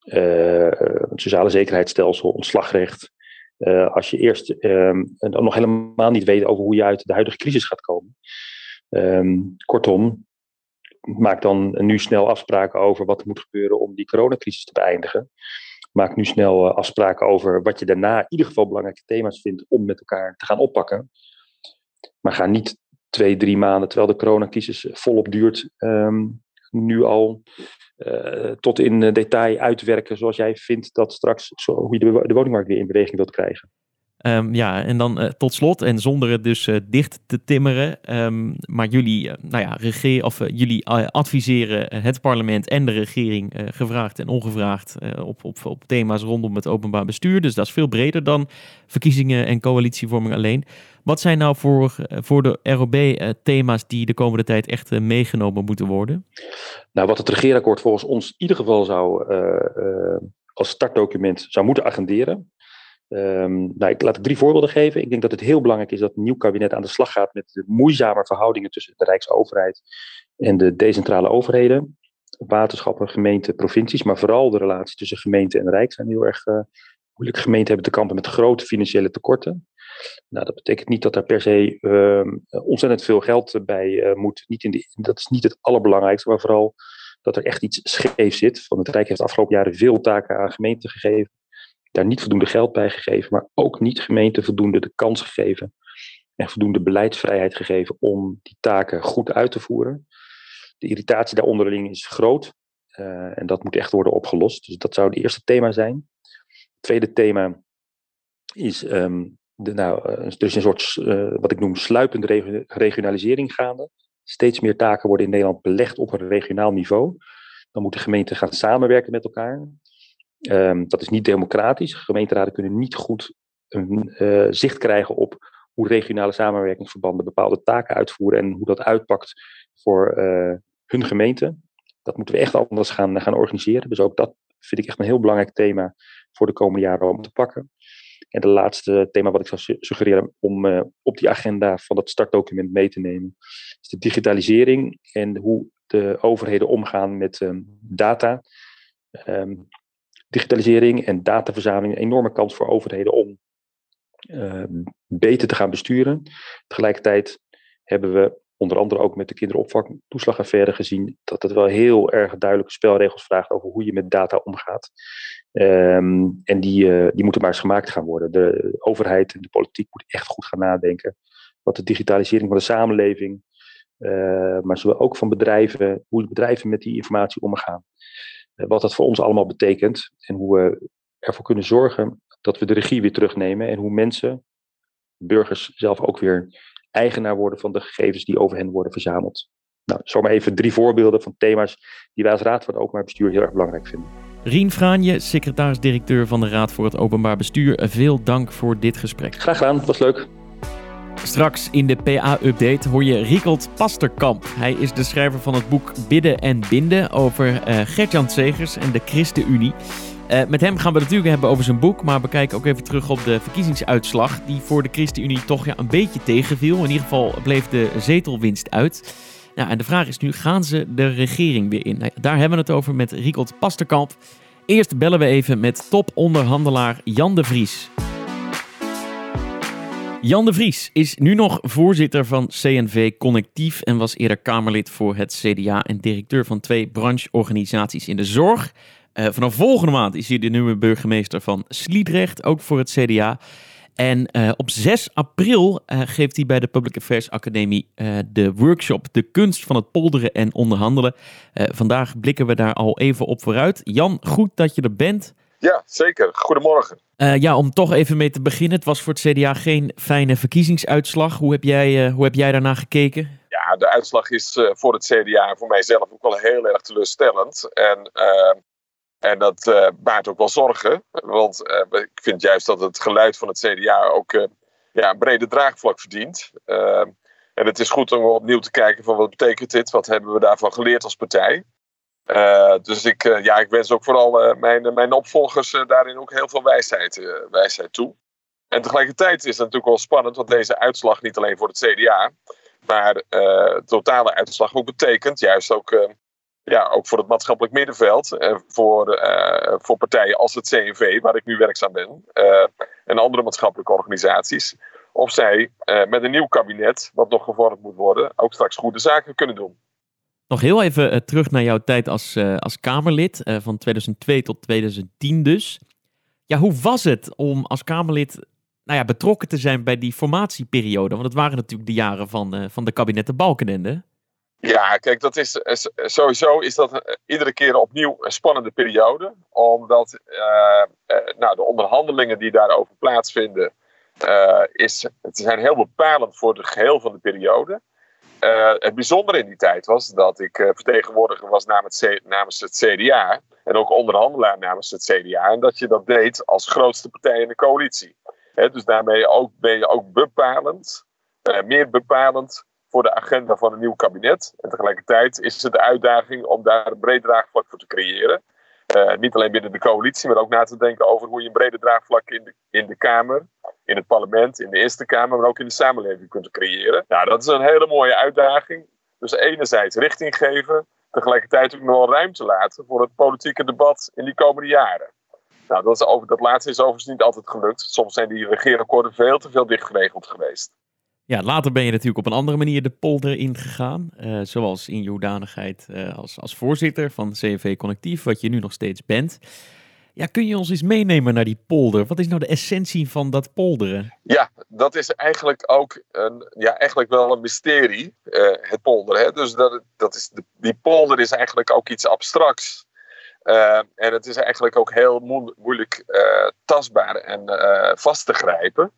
het sociale zekerheidsstelsel, ontslagrecht. Uh, als je eerst um, nog helemaal niet weet over hoe je uit de huidige crisis gaat komen. Um, kortom, maak dan nu snel afspraken over wat er moet gebeuren om die coronacrisis te beëindigen. Maak nu snel afspraken over wat je daarna in ieder geval belangrijke thema's vindt om met elkaar te gaan oppakken. Maar ga niet twee, drie maanden, terwijl de coronacrisis volop duurt, um, nu al uh, tot in detail uitwerken zoals jij vindt dat straks, zo, hoe je de, de woningmarkt weer in beweging wilt krijgen. Um, ja, en dan uh, tot slot, en zonder het dus uh, dicht te timmeren, um, maar jullie, uh, nou ja, regeer, of, jullie adviseren het parlement en de regering gevraagd en ongevraagd op, op, op thema's rondom het openbaar bestuur. Dus dat is veel breder dan verkiezingen en coalitievorming alleen. Wat zijn nou voor, voor de ROB thema's die de komende tijd echt meegenomen moeten worden? Nou, wat het regeerakkoord volgens ons in ieder geval zou als startdocument zou moeten agenderen, Um, nou, ik laat drie voorbeelden geven. Ik denk dat het heel belangrijk is dat een nieuw kabinet aan de slag gaat met de moeizame verhoudingen tussen de Rijksoverheid en de decentrale overheden. Waterschappen, gemeenten, provincies, maar vooral de relatie tussen gemeente en Rijk zijn heel erg uh, moeilijk. Gemeenten hebben te kampen met grote financiële tekorten. Nou, dat betekent niet dat er per se uh, ontzettend veel geld bij uh, moet. Niet in de, dat is niet het allerbelangrijkste, maar vooral dat er echt iets scheef zit. Van het Rijk heeft de afgelopen jaren veel taken aan gemeenten gegeven daar niet voldoende geld bij gegeven, maar ook niet gemeenten voldoende de kans gegeven en voldoende beleidsvrijheid gegeven om die taken goed uit te voeren. De irritatie daar onderling is groot uh, en dat moet echt worden opgelost. Dus dat zou het eerste thema zijn. Het tweede thema is um, de, nou, uh, er is een soort, uh, wat ik noem, sluipende regionalisering gaande. Steeds meer taken worden in Nederland belegd op een regionaal niveau. Dan moeten gemeenten gaan samenwerken met elkaar. Um, dat is niet democratisch. Gemeenteraden kunnen niet goed een uh, zicht krijgen op hoe regionale samenwerkingsverbanden bepaalde taken uitvoeren en hoe dat uitpakt voor uh, hun gemeente. Dat moeten we echt anders gaan, gaan organiseren. Dus ook dat vind ik echt een heel belangrijk thema voor de komende jaren om te pakken. En de laatste thema wat ik zou suggereren om uh, op die agenda van dat startdocument mee te nemen, is de digitalisering en hoe de overheden omgaan met um, data. Um, digitalisering en dataverzameling een enorme kans voor overheden om beter te gaan besturen. Tegelijkertijd hebben we onder andere ook met de kinderopvangtoeslagaffaire gezien dat het wel heel erg duidelijke spelregels vraagt over hoe je met data omgaat. Ehm, en die, uh, die moeten maar eens gemaakt gaan worden. De overheid en de politiek moeten echt goed gaan nadenken wat de digitalisering van de samenleving, uh, maar zowel ook van bedrijven, hoe de bedrijven met die informatie omgaan. Uh, wat dat voor ons allemaal betekent en hoe we ervoor kunnen zorgen dat we de regie weer terugnemen en hoe mensen, burgers zelf ook weer eigenaar worden van de gegevens die over hen worden verzameld. Nou, zomaar even drie voorbeelden van thema's die wij als Raad van het Openbaar Bestuur heel erg belangrijk vinden. Rien Fraanje, secretaris-directeur van de Raad voor het Openbaar Bestuur. Veel dank voor dit gesprek. Graag gedaan, was leuk. Straks in de PA-update hoor je Riekold Pasterkamp. Hij is de schrijver van het boek Bidden en Binden over uh, Gertjan Segers en de ChristenUnie. Uh, met hem gaan we het natuurlijk hebben over zijn boek, maar bekijken ook even terug op de verkiezingsuitslag die voor de ChristenUnie toch ja, een beetje tegenviel. In ieder geval bleef de zetelwinst uit. Nou, en de vraag is nu, gaan ze de regering weer in? Nou, daar hebben we het over met Riekold Pasterkamp. Eerst bellen we even met toponderhandelaar Jan de Vries. Jan de Vries is nu nog voorzitter van CNV Connectief en was eerder Kamerlid voor het CDA en directeur van twee brancheorganisaties in de zorg. Uh, vanaf volgende maand is hij de nieuwe burgemeester van Sliedrecht, ook voor het CDA. En uh, op 6 april uh, geeft hij bij de Public Affairs Academie de workshop De kunst van het polderen en onderhandelen. vandaag blikken we daar al even op vooruit. Jan, goed dat je er bent. Ja, zeker. Goedemorgen. ja, om toch even mee te beginnen. Het was voor het CDA geen fijne verkiezingsuitslag. Hoe heb jij, hoe heb jij daarna gekeken? Ja, de uitslag is voor het CDA voor mijzelf ook wel heel erg teleurstellend. En en dat uh, baart ook wel zorgen, want uh, ik vind juist dat het geluid van het CDA ook uh, ja, een brede draagvlak verdient. en het is goed om opnieuw te kijken van wat betekent dit, wat hebben we daarvan geleerd als partij. Dus ik, ja, ik wens ook vooral mijn, mijn opvolgers daarin ook heel veel wijsheid, wijsheid toe. En tegelijkertijd is het natuurlijk wel spannend, want deze uitslag niet alleen voor het CDA, maar de totale uitslag ook betekent juist ook ja, ook voor het maatschappelijk middenveld. Voor, voor partijen als het CNV, waar ik nu werkzaam ben. En andere maatschappelijke organisaties. Of zij met een nieuw kabinet, wat nog gevormd moet worden, ook straks goede zaken kunnen doen. Nog heel even terug naar jouw tijd als, als Kamerlid, van 2002 tot 2010 dus. Ja, hoe was het om als Kamerlid nou ja, betrokken te zijn bij die formatieperiode? Want het waren natuurlijk de jaren van, van de kabinetten Balkenende. Ja, kijk, dat is, eh, sowieso is dat eh, iedere keer opnieuw een spannende periode. Omdat nou, de onderhandelingen die daarover plaatsvinden, is, het zijn heel bepalend voor het geheel van de periode. Het bijzondere in die tijd was dat ik vertegenwoordiger was namens, namens het CDA. En ook onderhandelaar namens het CDA. En dat je dat deed als grootste partij in de coalitie. dus daarmee ook, ben je ook bepalend, meer bepalend voor de agenda van een nieuw kabinet. En tegelijkertijd is het de uitdaging om daar een breed draagvlak voor te creëren. Niet alleen binnen de coalitie, maar ook na te denken over hoe je een brede draagvlak in de, in de Kamer, in het parlement, in de Eerste Kamer, maar ook in de samenleving kunt creëren. Nou, dat is een hele mooie uitdaging. Dus enerzijds richting geven, tegelijkertijd ook nog wel ruimte laten voor het politieke debat in die komende jaren. Nou, dat, is over, dat laatste is overigens niet altijd gelukt. Soms zijn die regeerakkoorden veel te veel dicht geregeld geweest. Ja, later ben je natuurlijk op een andere manier de polder ingegaan. Uh, zoals in je hoedanigheid uh, als, als voorzitter van CNV Connectief, wat je nu nog steeds bent. Ja, kun je ons eens meenemen naar die polder? Wat is nou de essentie van dat polderen? Ja, dat is eigenlijk ook een, ja, eigenlijk wel een mysterie, uh, het polderen. Hè? Dus dat, dat is de, die polder is eigenlijk ook iets abstracts. en het is eigenlijk ook heel moeilijk tastbaar en vast te grijpen.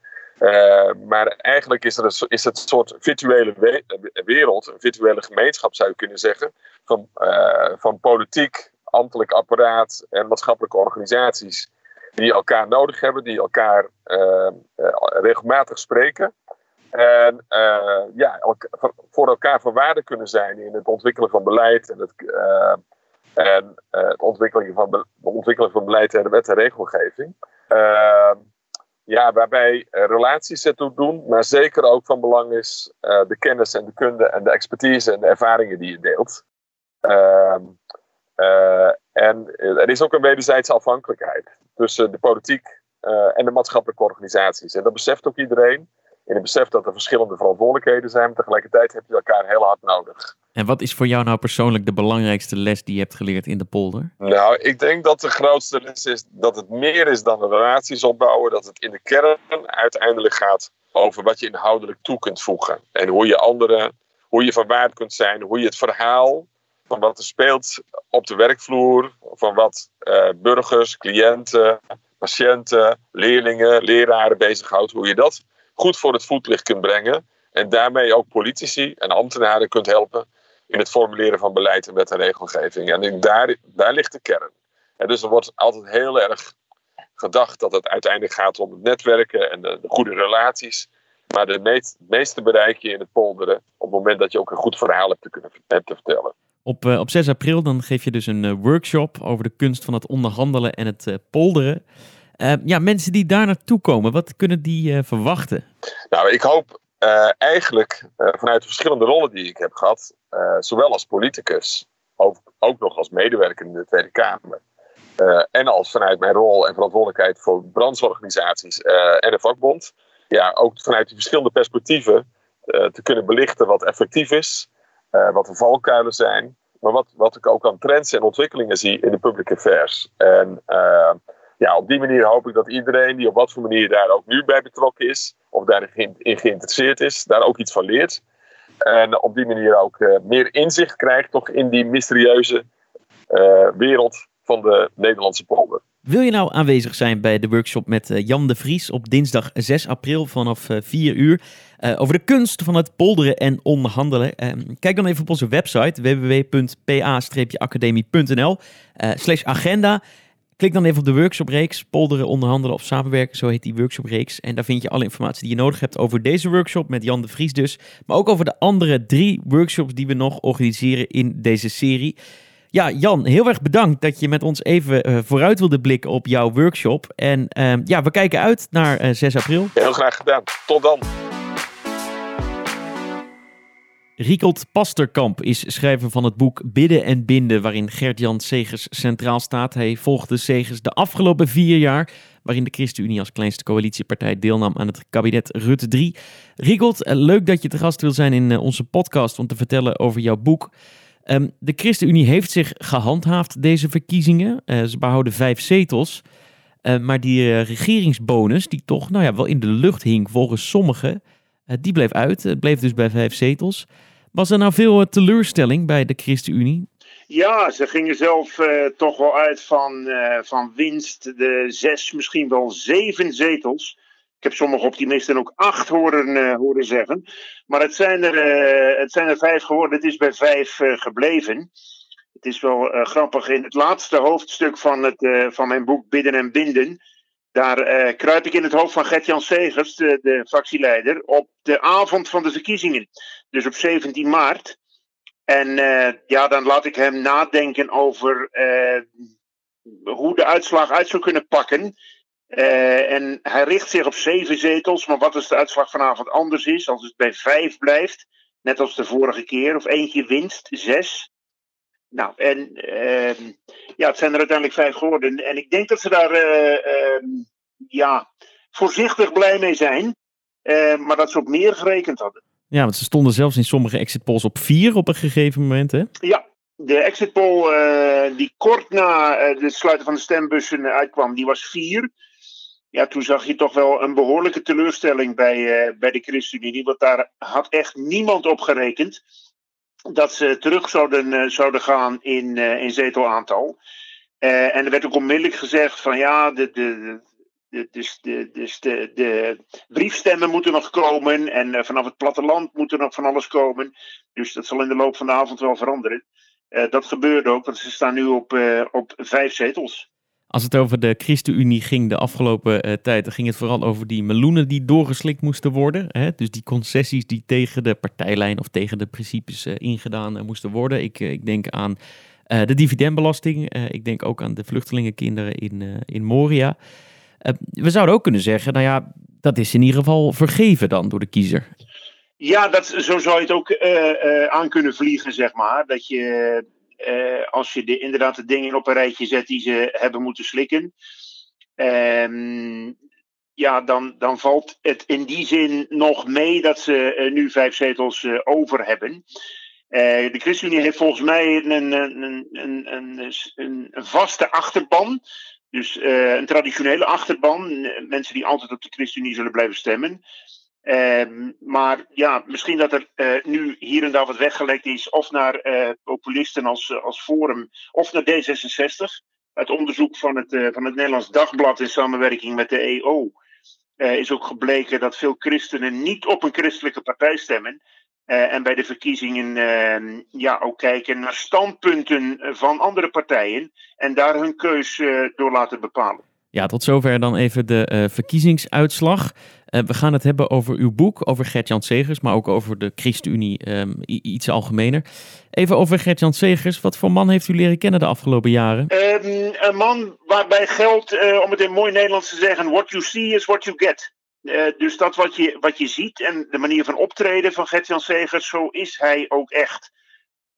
Maar eigenlijk is, er is het een soort virtuele wereld, een virtuele gemeenschap zou je kunnen zeggen, van, van politiek, ambtelijk apparaat en maatschappelijke organisaties die elkaar nodig hebben, die elkaar uh, regelmatig spreken. En ja, voor elkaar van waarde kunnen zijn in het ontwikkelen van beleid en het, en, het ontwikkelen, van, de van beleid en wet en regelgeving. Ja, waarbij relaties ertoe doen, maar zeker ook van belang is de kennis en de kunde en de expertise en de ervaringen die je deelt. Uh, en er is ook een wederzijdse afhankelijkheid tussen de politiek en de maatschappelijke organisaties. En dat beseft ook iedereen. En het beseft dat er verschillende verantwoordelijkheden zijn, maar tegelijkertijd heb je elkaar heel hard nodig. En wat is voor jou nou persoonlijk de belangrijkste les die je hebt geleerd in de polder? Nou, ik denk dat de grootste les is dat het meer is dan relaties opbouwen. Dat het in de kern uiteindelijk gaat over wat je inhoudelijk toe kunt voegen. En hoe je anderen, hoe je van waarde kunt zijn, hoe je het verhaal van wat er speelt op de werkvloer, van wat uh, burgers, cliënten, patiënten, leerlingen, leraren bezighoudt, hoe je dat goed voor het voetlicht kunt brengen. En daarmee ook politici en ambtenaren kunt helpen in het formuleren van beleid en wet en regelgeving. En daar, daar ligt de kern. Dus er wordt altijd heel erg gedacht dat het uiteindelijk gaat om het netwerken en de, goede relaties. Maar het meeste bereik je in het polderen op het moment dat je ook een goed verhaal hebt te, kunnen, hebt te vertellen. Op, uh, op 6 april dan geef je dus een uh, workshop over de kunst van het onderhandelen en het uh, polderen. ja, mensen die daar naartoe komen, wat kunnen die verwachten? Nou, ik hoop eigenlijk vanuit de verschillende rollen die ik heb gehad, zowel als politicus, ook, ook nog als medewerker in de Tweede Kamer, en als vanuit mijn rol en verantwoordelijkheid voor brandsorganisaties en de vakbond, ja, ook vanuit die verschillende perspectieven te kunnen belichten wat effectief is, wat de valkuilen zijn, maar wat, wat ik ook aan trends en ontwikkelingen zie in de public affairs. En uh, ja, op die manier hoop ik dat iedereen die op wat voor manier daar ook nu bij betrokken is, of daarin in geïnteresseerd is, daar ook iets van leert. En op die manier ook uh, meer inzicht krijgt toch in die mysterieuze wereld van de Nederlandse polder. Wil je nou aanwezig zijn bij de workshop met Jan de Vries op dinsdag 6 april vanaf 4 uur? Uh, over de kunst van het polderen en onderhandelen. Uh, kijk dan even op onze website www.pa-academie.nl uh, slash agenda. Klik dan even op de workshopreeks, polderen, onderhandelen of samenwerken, zo heet die workshopreeks. En daar vind je alle informatie die je nodig hebt over deze workshop met Jan de Vries dus. Maar ook over de andere drie workshops die we nog organiseren in deze serie. Ja, Jan, heel erg bedankt dat je met ons even uh, vooruit wilde blikken op jouw workshop. En uh, ja, we kijken uit naar uh, 6 april. Heel graag gedaan. Tot dan. Riekold Pasterkamp is schrijver van het boek Bidden en Binden, waarin Gert-Jan Segers centraal staat. Hij volgde Segers de afgelopen vier jaar, waarin de ChristenUnie als kleinste coalitiepartij deelnam aan het kabinet Rutte 3. Riekold, eh, leuk dat je te gast wil zijn in eh, onze podcast om te vertellen over jouw boek. Um, de ChristenUnie heeft zich gehandhaafd deze verkiezingen. Uh, ze behouden vijf zetels. Uh, maar die uh, regeringsbonus, die toch nou ja, wel in de lucht hing volgens sommigen, die bleef uit. Het bleef dus bij vijf zetels. Was er nou veel teleurstelling bij de ChristenUnie? Ja, ze gingen zelf toch wel uit van, van winst. De zes, misschien wel zeven zetels. Ik heb sommige optimisten ook acht horen, uh, horen zeggen. Maar het zijn, er, het zijn er vijf geworden. Het is bij vijf gebleven. Het is wel grappig. In het laatste hoofdstuk van, het, van mijn boek Bidden en Binden daar kruip ik in het hoofd van Gert-Jan Segers, de, de, fractieleider, op de avond van de verkiezingen. Dus op 17 maart. En ja, dan laat ik hem nadenken over hoe de uitslag uit zou kunnen pakken. En hij richt zich op zeven zetels, maar wat als de uitslag vanavond anders is, als het bij vijf blijft, net als de vorige keer, of eentje winst, zes. Nou, en ehm, ja, het zijn er uiteindelijk vijf geworden. En ik denk dat ze daar uh, ja, voorzichtig blij mee zijn. Uh, maar dat ze op meer gerekend hadden. Ja, want ze stonden zelfs in sommige exit polls op vier op een gegeven moment, hè? Ja, de exit poll die kort na het sluiten van de stembussen uitkwam, die was vier. Ja, toen zag je toch wel een behoorlijke teleurstelling bij, bij de ChristenUnie. Want daar had echt niemand op gerekend dat ze terug zouden, uh, zouden gaan in, uh, in zetelaantal. En er werd ook onmiddellijk gezegd van ja, de, de, de, de, dus de, de briefstemmen moeten nog komen en vanaf het platteland moet er nog van alles komen. Dus dat zal in de loop van de avond wel veranderen. dat gebeurde ook, want ze staan nu op, op vijf zetels. Als het over de ChristenUnie ging de afgelopen uh, tijd, dan ging het vooral over die meloenen die doorgeslikt moesten worden. Hè? Dus die concessies die tegen de partijlijn of tegen de principes uh, ingedaan uh, moesten worden. Ik, ik denk aan de dividendbelasting. ik denk ook aan de vluchtelingenkinderen in, in Moria. we zouden ook kunnen zeggen, nou ja, dat is in ieder geval vergeven dan door de kiezer. Ja, dat, zo zou je het ook aan kunnen vliegen, zeg maar. Dat je uh, als je de, inderdaad de dingen op een rijtje zet die ze hebben moeten slikken. Ehm, ja, dan, dan valt het in die zin nog mee dat ze nu vijf zetels over hebben. de ChristenUnie heeft volgens mij een, een, een, een, een, een vaste achterban. Dus een traditionele achterban. Mensen die altijd op de ChristenUnie zullen blijven stemmen. Ehm, maar ja, misschien dat er uh, nu hier en daar wat weggelekt is, of naar uh, populisten als, uh, als Forum, of naar D66. Het onderzoek van het, van het Nederlands Dagblad in samenwerking met de EO is ook gebleken dat veel christenen niet op een christelijke partij stemmen. en bij de verkiezingen ehm, ja, ook kijken naar standpunten van andere partijen en daar hun keus door laten bepalen. Ja, tot zover dan even de verkiezingsuitslag. Uh, we gaan het hebben over uw boek, over Gert-Jan Segers, maar ook over de ChristenUnie um, iets algemener. Even over Gert-Jan Segers. Wat voor man heeft u leren kennen de afgelopen jaren? Um, een man waarbij geldt, uh, om het in mooi Nederlands te zeggen, what you see is what you get. Uh, dus dat wat je, wat je ziet en de manier van optreden van Gert-Jan Segers, zo is hij ook echt.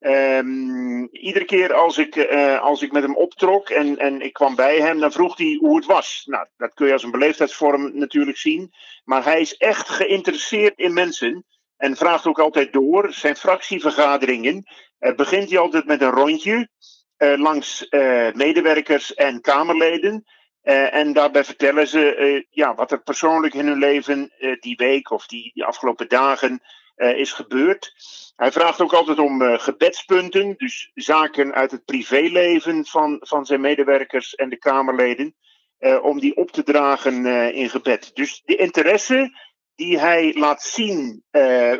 Um, iedere keer als ik, uh, als ik met hem optrok en, en ik kwam bij hem, dan vroeg hij hoe het was. Nou, dat kun je als een beleefdheidsvorm natuurlijk zien. Maar hij is echt geïnteresseerd in mensen en vraagt ook altijd door. Zijn fractievergaderingen uh, begint hij altijd met een rondje uh, langs medewerkers en Kamerleden. en daarbij vertellen ze ja, wat er persoonlijk in hun leven die week of die, die afgelopen dagen is gebeurd. Hij vraagt ook altijd om uh, gebedspunten, dus zaken uit het privéleven van, van zijn medewerkers en de Kamerleden, uh, om die op te dragen in gebed. Dus de interesse die hij laat zien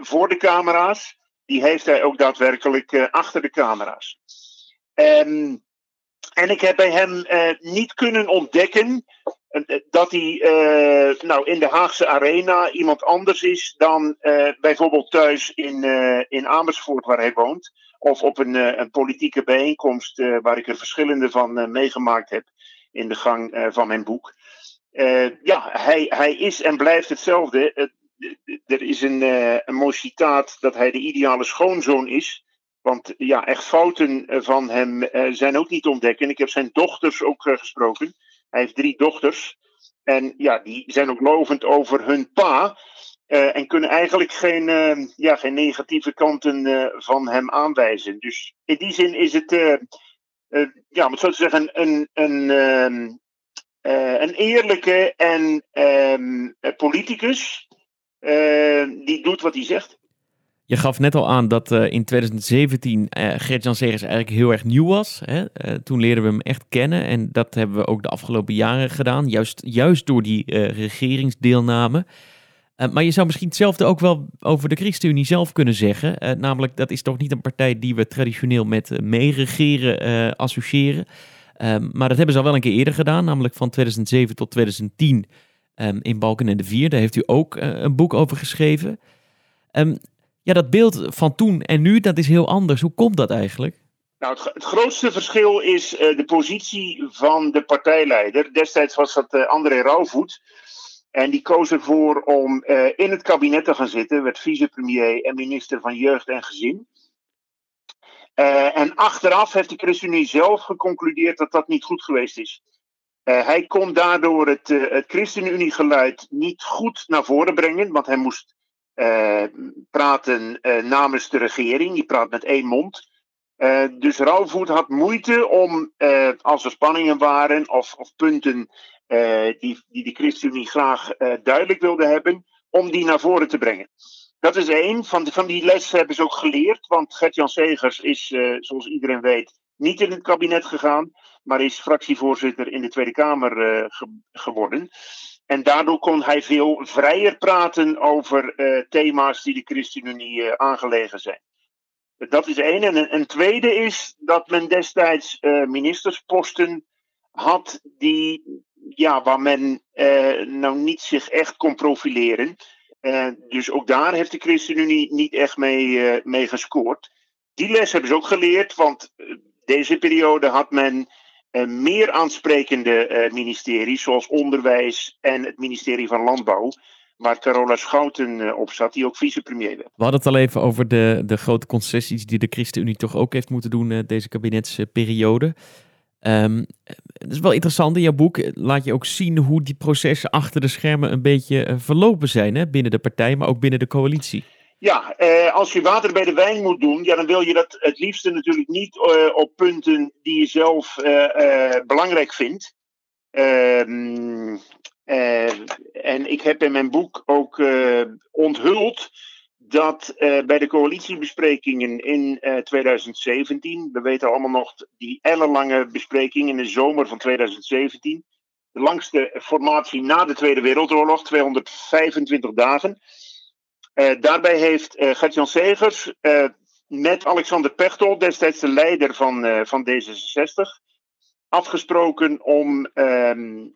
voor de camera's, die heeft hij ook daadwerkelijk achter de camera's. Um, en ik heb bij hem niet kunnen ontdekken eh, dat hij uh, nou, in de Haagse Arena iemand anders is dan uh, bijvoorbeeld thuis in, uh, in Amersfoort, waar hij woont. Of op een, een politieke bijeenkomst waar ik er verschillende van meegemaakt heb in de gang van mijn boek. ja, hij, hij is en blijft hetzelfde. er is een, een mooi citaat dat hij de ideale schoonzoon is. Want ja, echt fouten van hem zijn ook niet te ontdekken. Ik heb zijn dochters ook gesproken. Hij heeft drie dochters. En ja, die zijn ook lovend over hun pa. En kunnen eigenlijk geen, ja, geen negatieve kanten van hem aanwijzen. Dus in die zin is het, ja, om zo te zeggen, een, een, ehm, een eerlijke en ehm, politicus die doet wat hij zegt. Je gaf net al aan dat uh, in 2017 uh, Gert-Jan Segers eigenlijk heel erg nieuw was. Hè? Uh, toen leerden we hem echt kennen en dat hebben we ook de afgelopen jaren gedaan. Juist, juist door die regeringsdeelname. maar je zou misschien hetzelfde ook wel over de ChristenUnie zelf kunnen zeggen. namelijk, dat is toch niet een partij die we traditioneel met meeregeren associëren. Ehm, maar dat hebben ze al wel een keer eerder gedaan, namelijk van 2007 tot 2010 um, in Balken en de Vier. Daar heeft u ook een boek over geschreven. Um, ja, dat beeld van toen en nu, dat is heel anders. Hoe komt dat eigenlijk? Nou, het, grootste verschil is uh, de positie van de partijleider. Destijds was dat uh, André Rauwvoet. En die koos ervoor om uh, in het kabinet te gaan zitten. Werd vicepremier en minister van Jeugd en Gezin. en achteraf heeft de ChristenUnie zelf geconcludeerd dat dat niet goed geweest is. hij kon daardoor het, het ChristenUnie-geluid niet goed naar voren brengen. Want hij moest praten uh, namens de regering. Die praat met één mond. Uh, dus Rauwvoet had moeite om, als er spanningen waren of, of punten die, die de ChristenUnie graag duidelijk wilde hebben, om die naar voren te brengen. Dat is één. Van, van die les hebben ze ook geleerd, want Gert-Jan Segers is, zoals iedereen weet, niet in het kabinet gegaan, maar is fractievoorzitter in de Tweede Kamer ge geworden. En daardoor kon hij veel vrijer praten over uh, thema's die de ChristenUnie uh, aangelegen zijn. Dat is één. En een, tweede is dat men destijds uh, ministersposten had die, ja, waar men nou niet zich echt kon profileren. dus ook daar heeft de ChristenUnie niet echt mee, mee gescoord. Die les hebben ze ook geleerd, want deze periode had men meer aansprekende uh, ministeries, zoals onderwijs en het ministerie van Landbouw, waar Carola Schouten uh, op zat, die ook vicepremier werd. We hadden het al even over de, de grote concessies die de ChristenUnie toch ook heeft moeten doen deze kabinetsperiode. Um, het is wel interessant, in jouw boek laat je ook zien hoe die processen achter de schermen een beetje verlopen zijn hè? binnen de partij, maar ook binnen de coalitie. Ja, eh, als je water bij de wijn moet doen, ja, dan wil je dat het liefste natuurlijk niet uh, op punten die je zelf uh, belangrijk vindt. Ehm, en ik heb in mijn boek ook onthuld dat bij de coalitiebesprekingen in 2017, we weten allemaal nog die ellenlange bespreking in de zomer van 2017, de langste formatie na de Tweede Wereldoorlog, 225 dagen. Uh, daarbij heeft uh, Gert-Jan Segers uh, met Alexander Pechtold, destijds de leider van, van D66, afgesproken om um,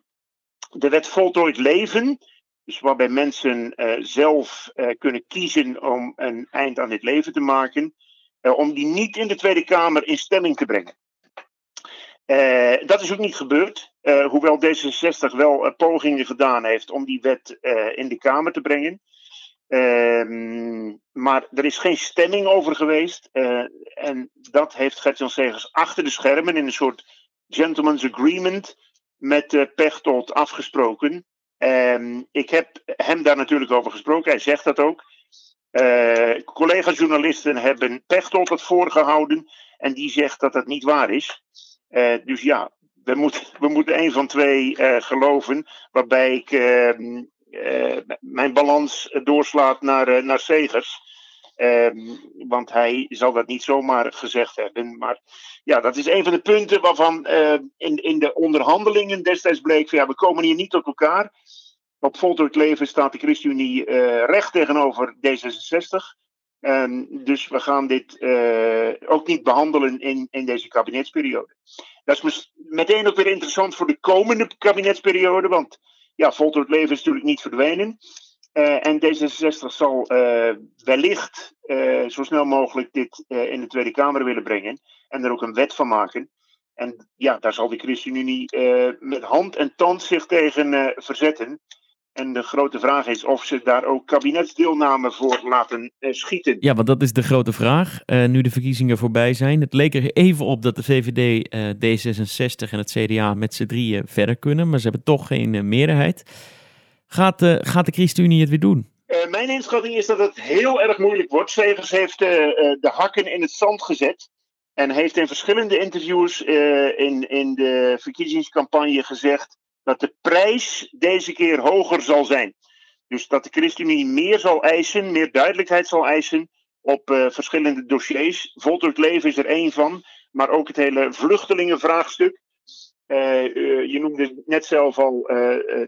de wet voltooid leven, dus waarbij mensen zelf kunnen kiezen om een eind aan dit leven te maken, om die niet in de Tweede Kamer in stemming te brengen. dat is ook niet gebeurd, hoewel D66 wel pogingen gedaan heeft om die wet in de Kamer te brengen. Ehm, maar er is geen stemming over geweest. Uh, en dat heeft Gert-Jan Segers achter de schermen in een soort gentleman's agreement met Pechtold afgesproken. Um, ik heb hem daar natuurlijk over gesproken. Hij zegt dat ook. Uh, collega-journalisten hebben Pechtold het voorgehouden. En die zegt dat dat niet waar is. dus ja, we, we moeten een van twee geloven. Waarbij ik ehm, mijn balans doorslaat naar, uh, naar Segers. Uh, want hij zal dat niet zomaar gezegd hebben. Maar ja, dat is een van de punten waarvan uh, in, in de onderhandelingen destijds bleek: van, ja, we komen hier niet tot elkaar. Op voltooid leven staat de ChristenUnie recht tegenover D66. Ehm, dus we gaan dit ook niet behandelen in, in deze kabinetsperiode. Dat is meteen ook weer interessant voor de komende kabinetsperiode. Want ja, voltooid leven is natuurlijk niet verdwenen. Uh, en D66 zal uh, wellicht uh, zo snel mogelijk dit in de Tweede Kamer willen brengen. En er ook een wet van maken. En ja, daar zal de ChristenUnie met hand en tand zich tegen verzetten. En de grote vraag is of ze daar ook kabinetsdeelname voor laten schieten. Ja, want dat is de grote vraag. nu de verkiezingen voorbij zijn. Het leek er even op dat de VVD, D66 en het CDA met z'n drieën verder kunnen. Maar ze hebben toch geen meerderheid. Gaat de, gaat de ChristenUnie het weer doen? Mijn inschatting is dat het heel erg moeilijk wordt. Segers heeft de hakken in het zand gezet. En heeft in verschillende interviews in, in de verkiezingscampagne gezegd dat de prijs deze keer hoger zal zijn. Dus dat de ChristenUnie meer zal eisen, meer duidelijkheid zal eisen op verschillende dossiers. Voltooid leven is er één van, maar ook het hele vluchtelingenvraagstuk. Uh, uh, je noemde net zelf al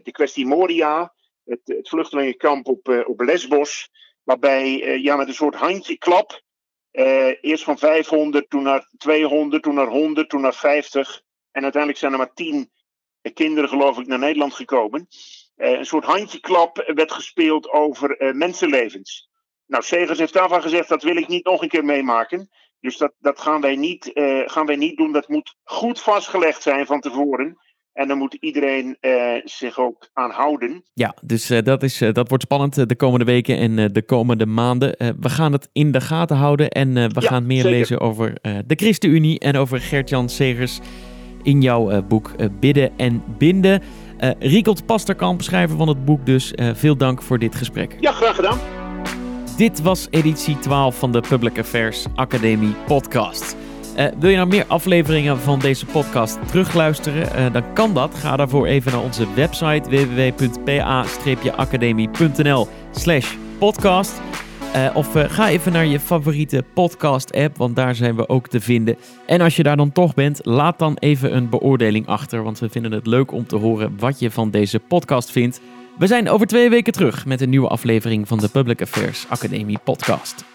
de kwestie Moria, het, het vluchtelingenkamp op, op Lesbos, waarbij ja, met een soort handjeklap, eerst van 500, toen naar 200, toen naar 100, toen naar 50 en uiteindelijk zijn er maar 10 kinderen geloof ik naar Nederland gekomen. een soort handjeklap werd gespeeld over mensenlevens. Nou, Segers heeft daarvan gezegd, dat wil ik niet nog een keer meemaken. Dus dat, dat gaan, wij niet, uh, gaan wij niet doen. Dat moet goed vastgelegd zijn van tevoren. En dan moet iedereen uh, zich ook aan houden. Ja, dus uh, dat, is, dat wordt spannend de komende weken en de komende maanden. we gaan het in de gaten houden en we ja, gaan meer zeker. lezen over de ChristenUnie en over Gert-Jan Segers in jouw boek Bidden en Binden. Riekold Pasterkamp, schrijver van het boek dus. veel dank voor dit gesprek. Ja, graag gedaan. Dit was editie 12 van de Public Affairs Academie podcast. Uh, wil je nou meer afleveringen van deze podcast terugluisteren? Uh, dan kan dat. Ga daarvoor even naar onze website www.pa-academie.nl slash podcast. Uh, of ga even naar je favoriete podcast app, want daar zijn we ook te vinden. En als je daar dan toch bent, laat dan even een beoordeling achter, want we vinden het leuk om te horen wat je van deze podcast vindt. We zijn over twee weken terug met een nieuwe aflevering van de Public Affairs Academie podcast.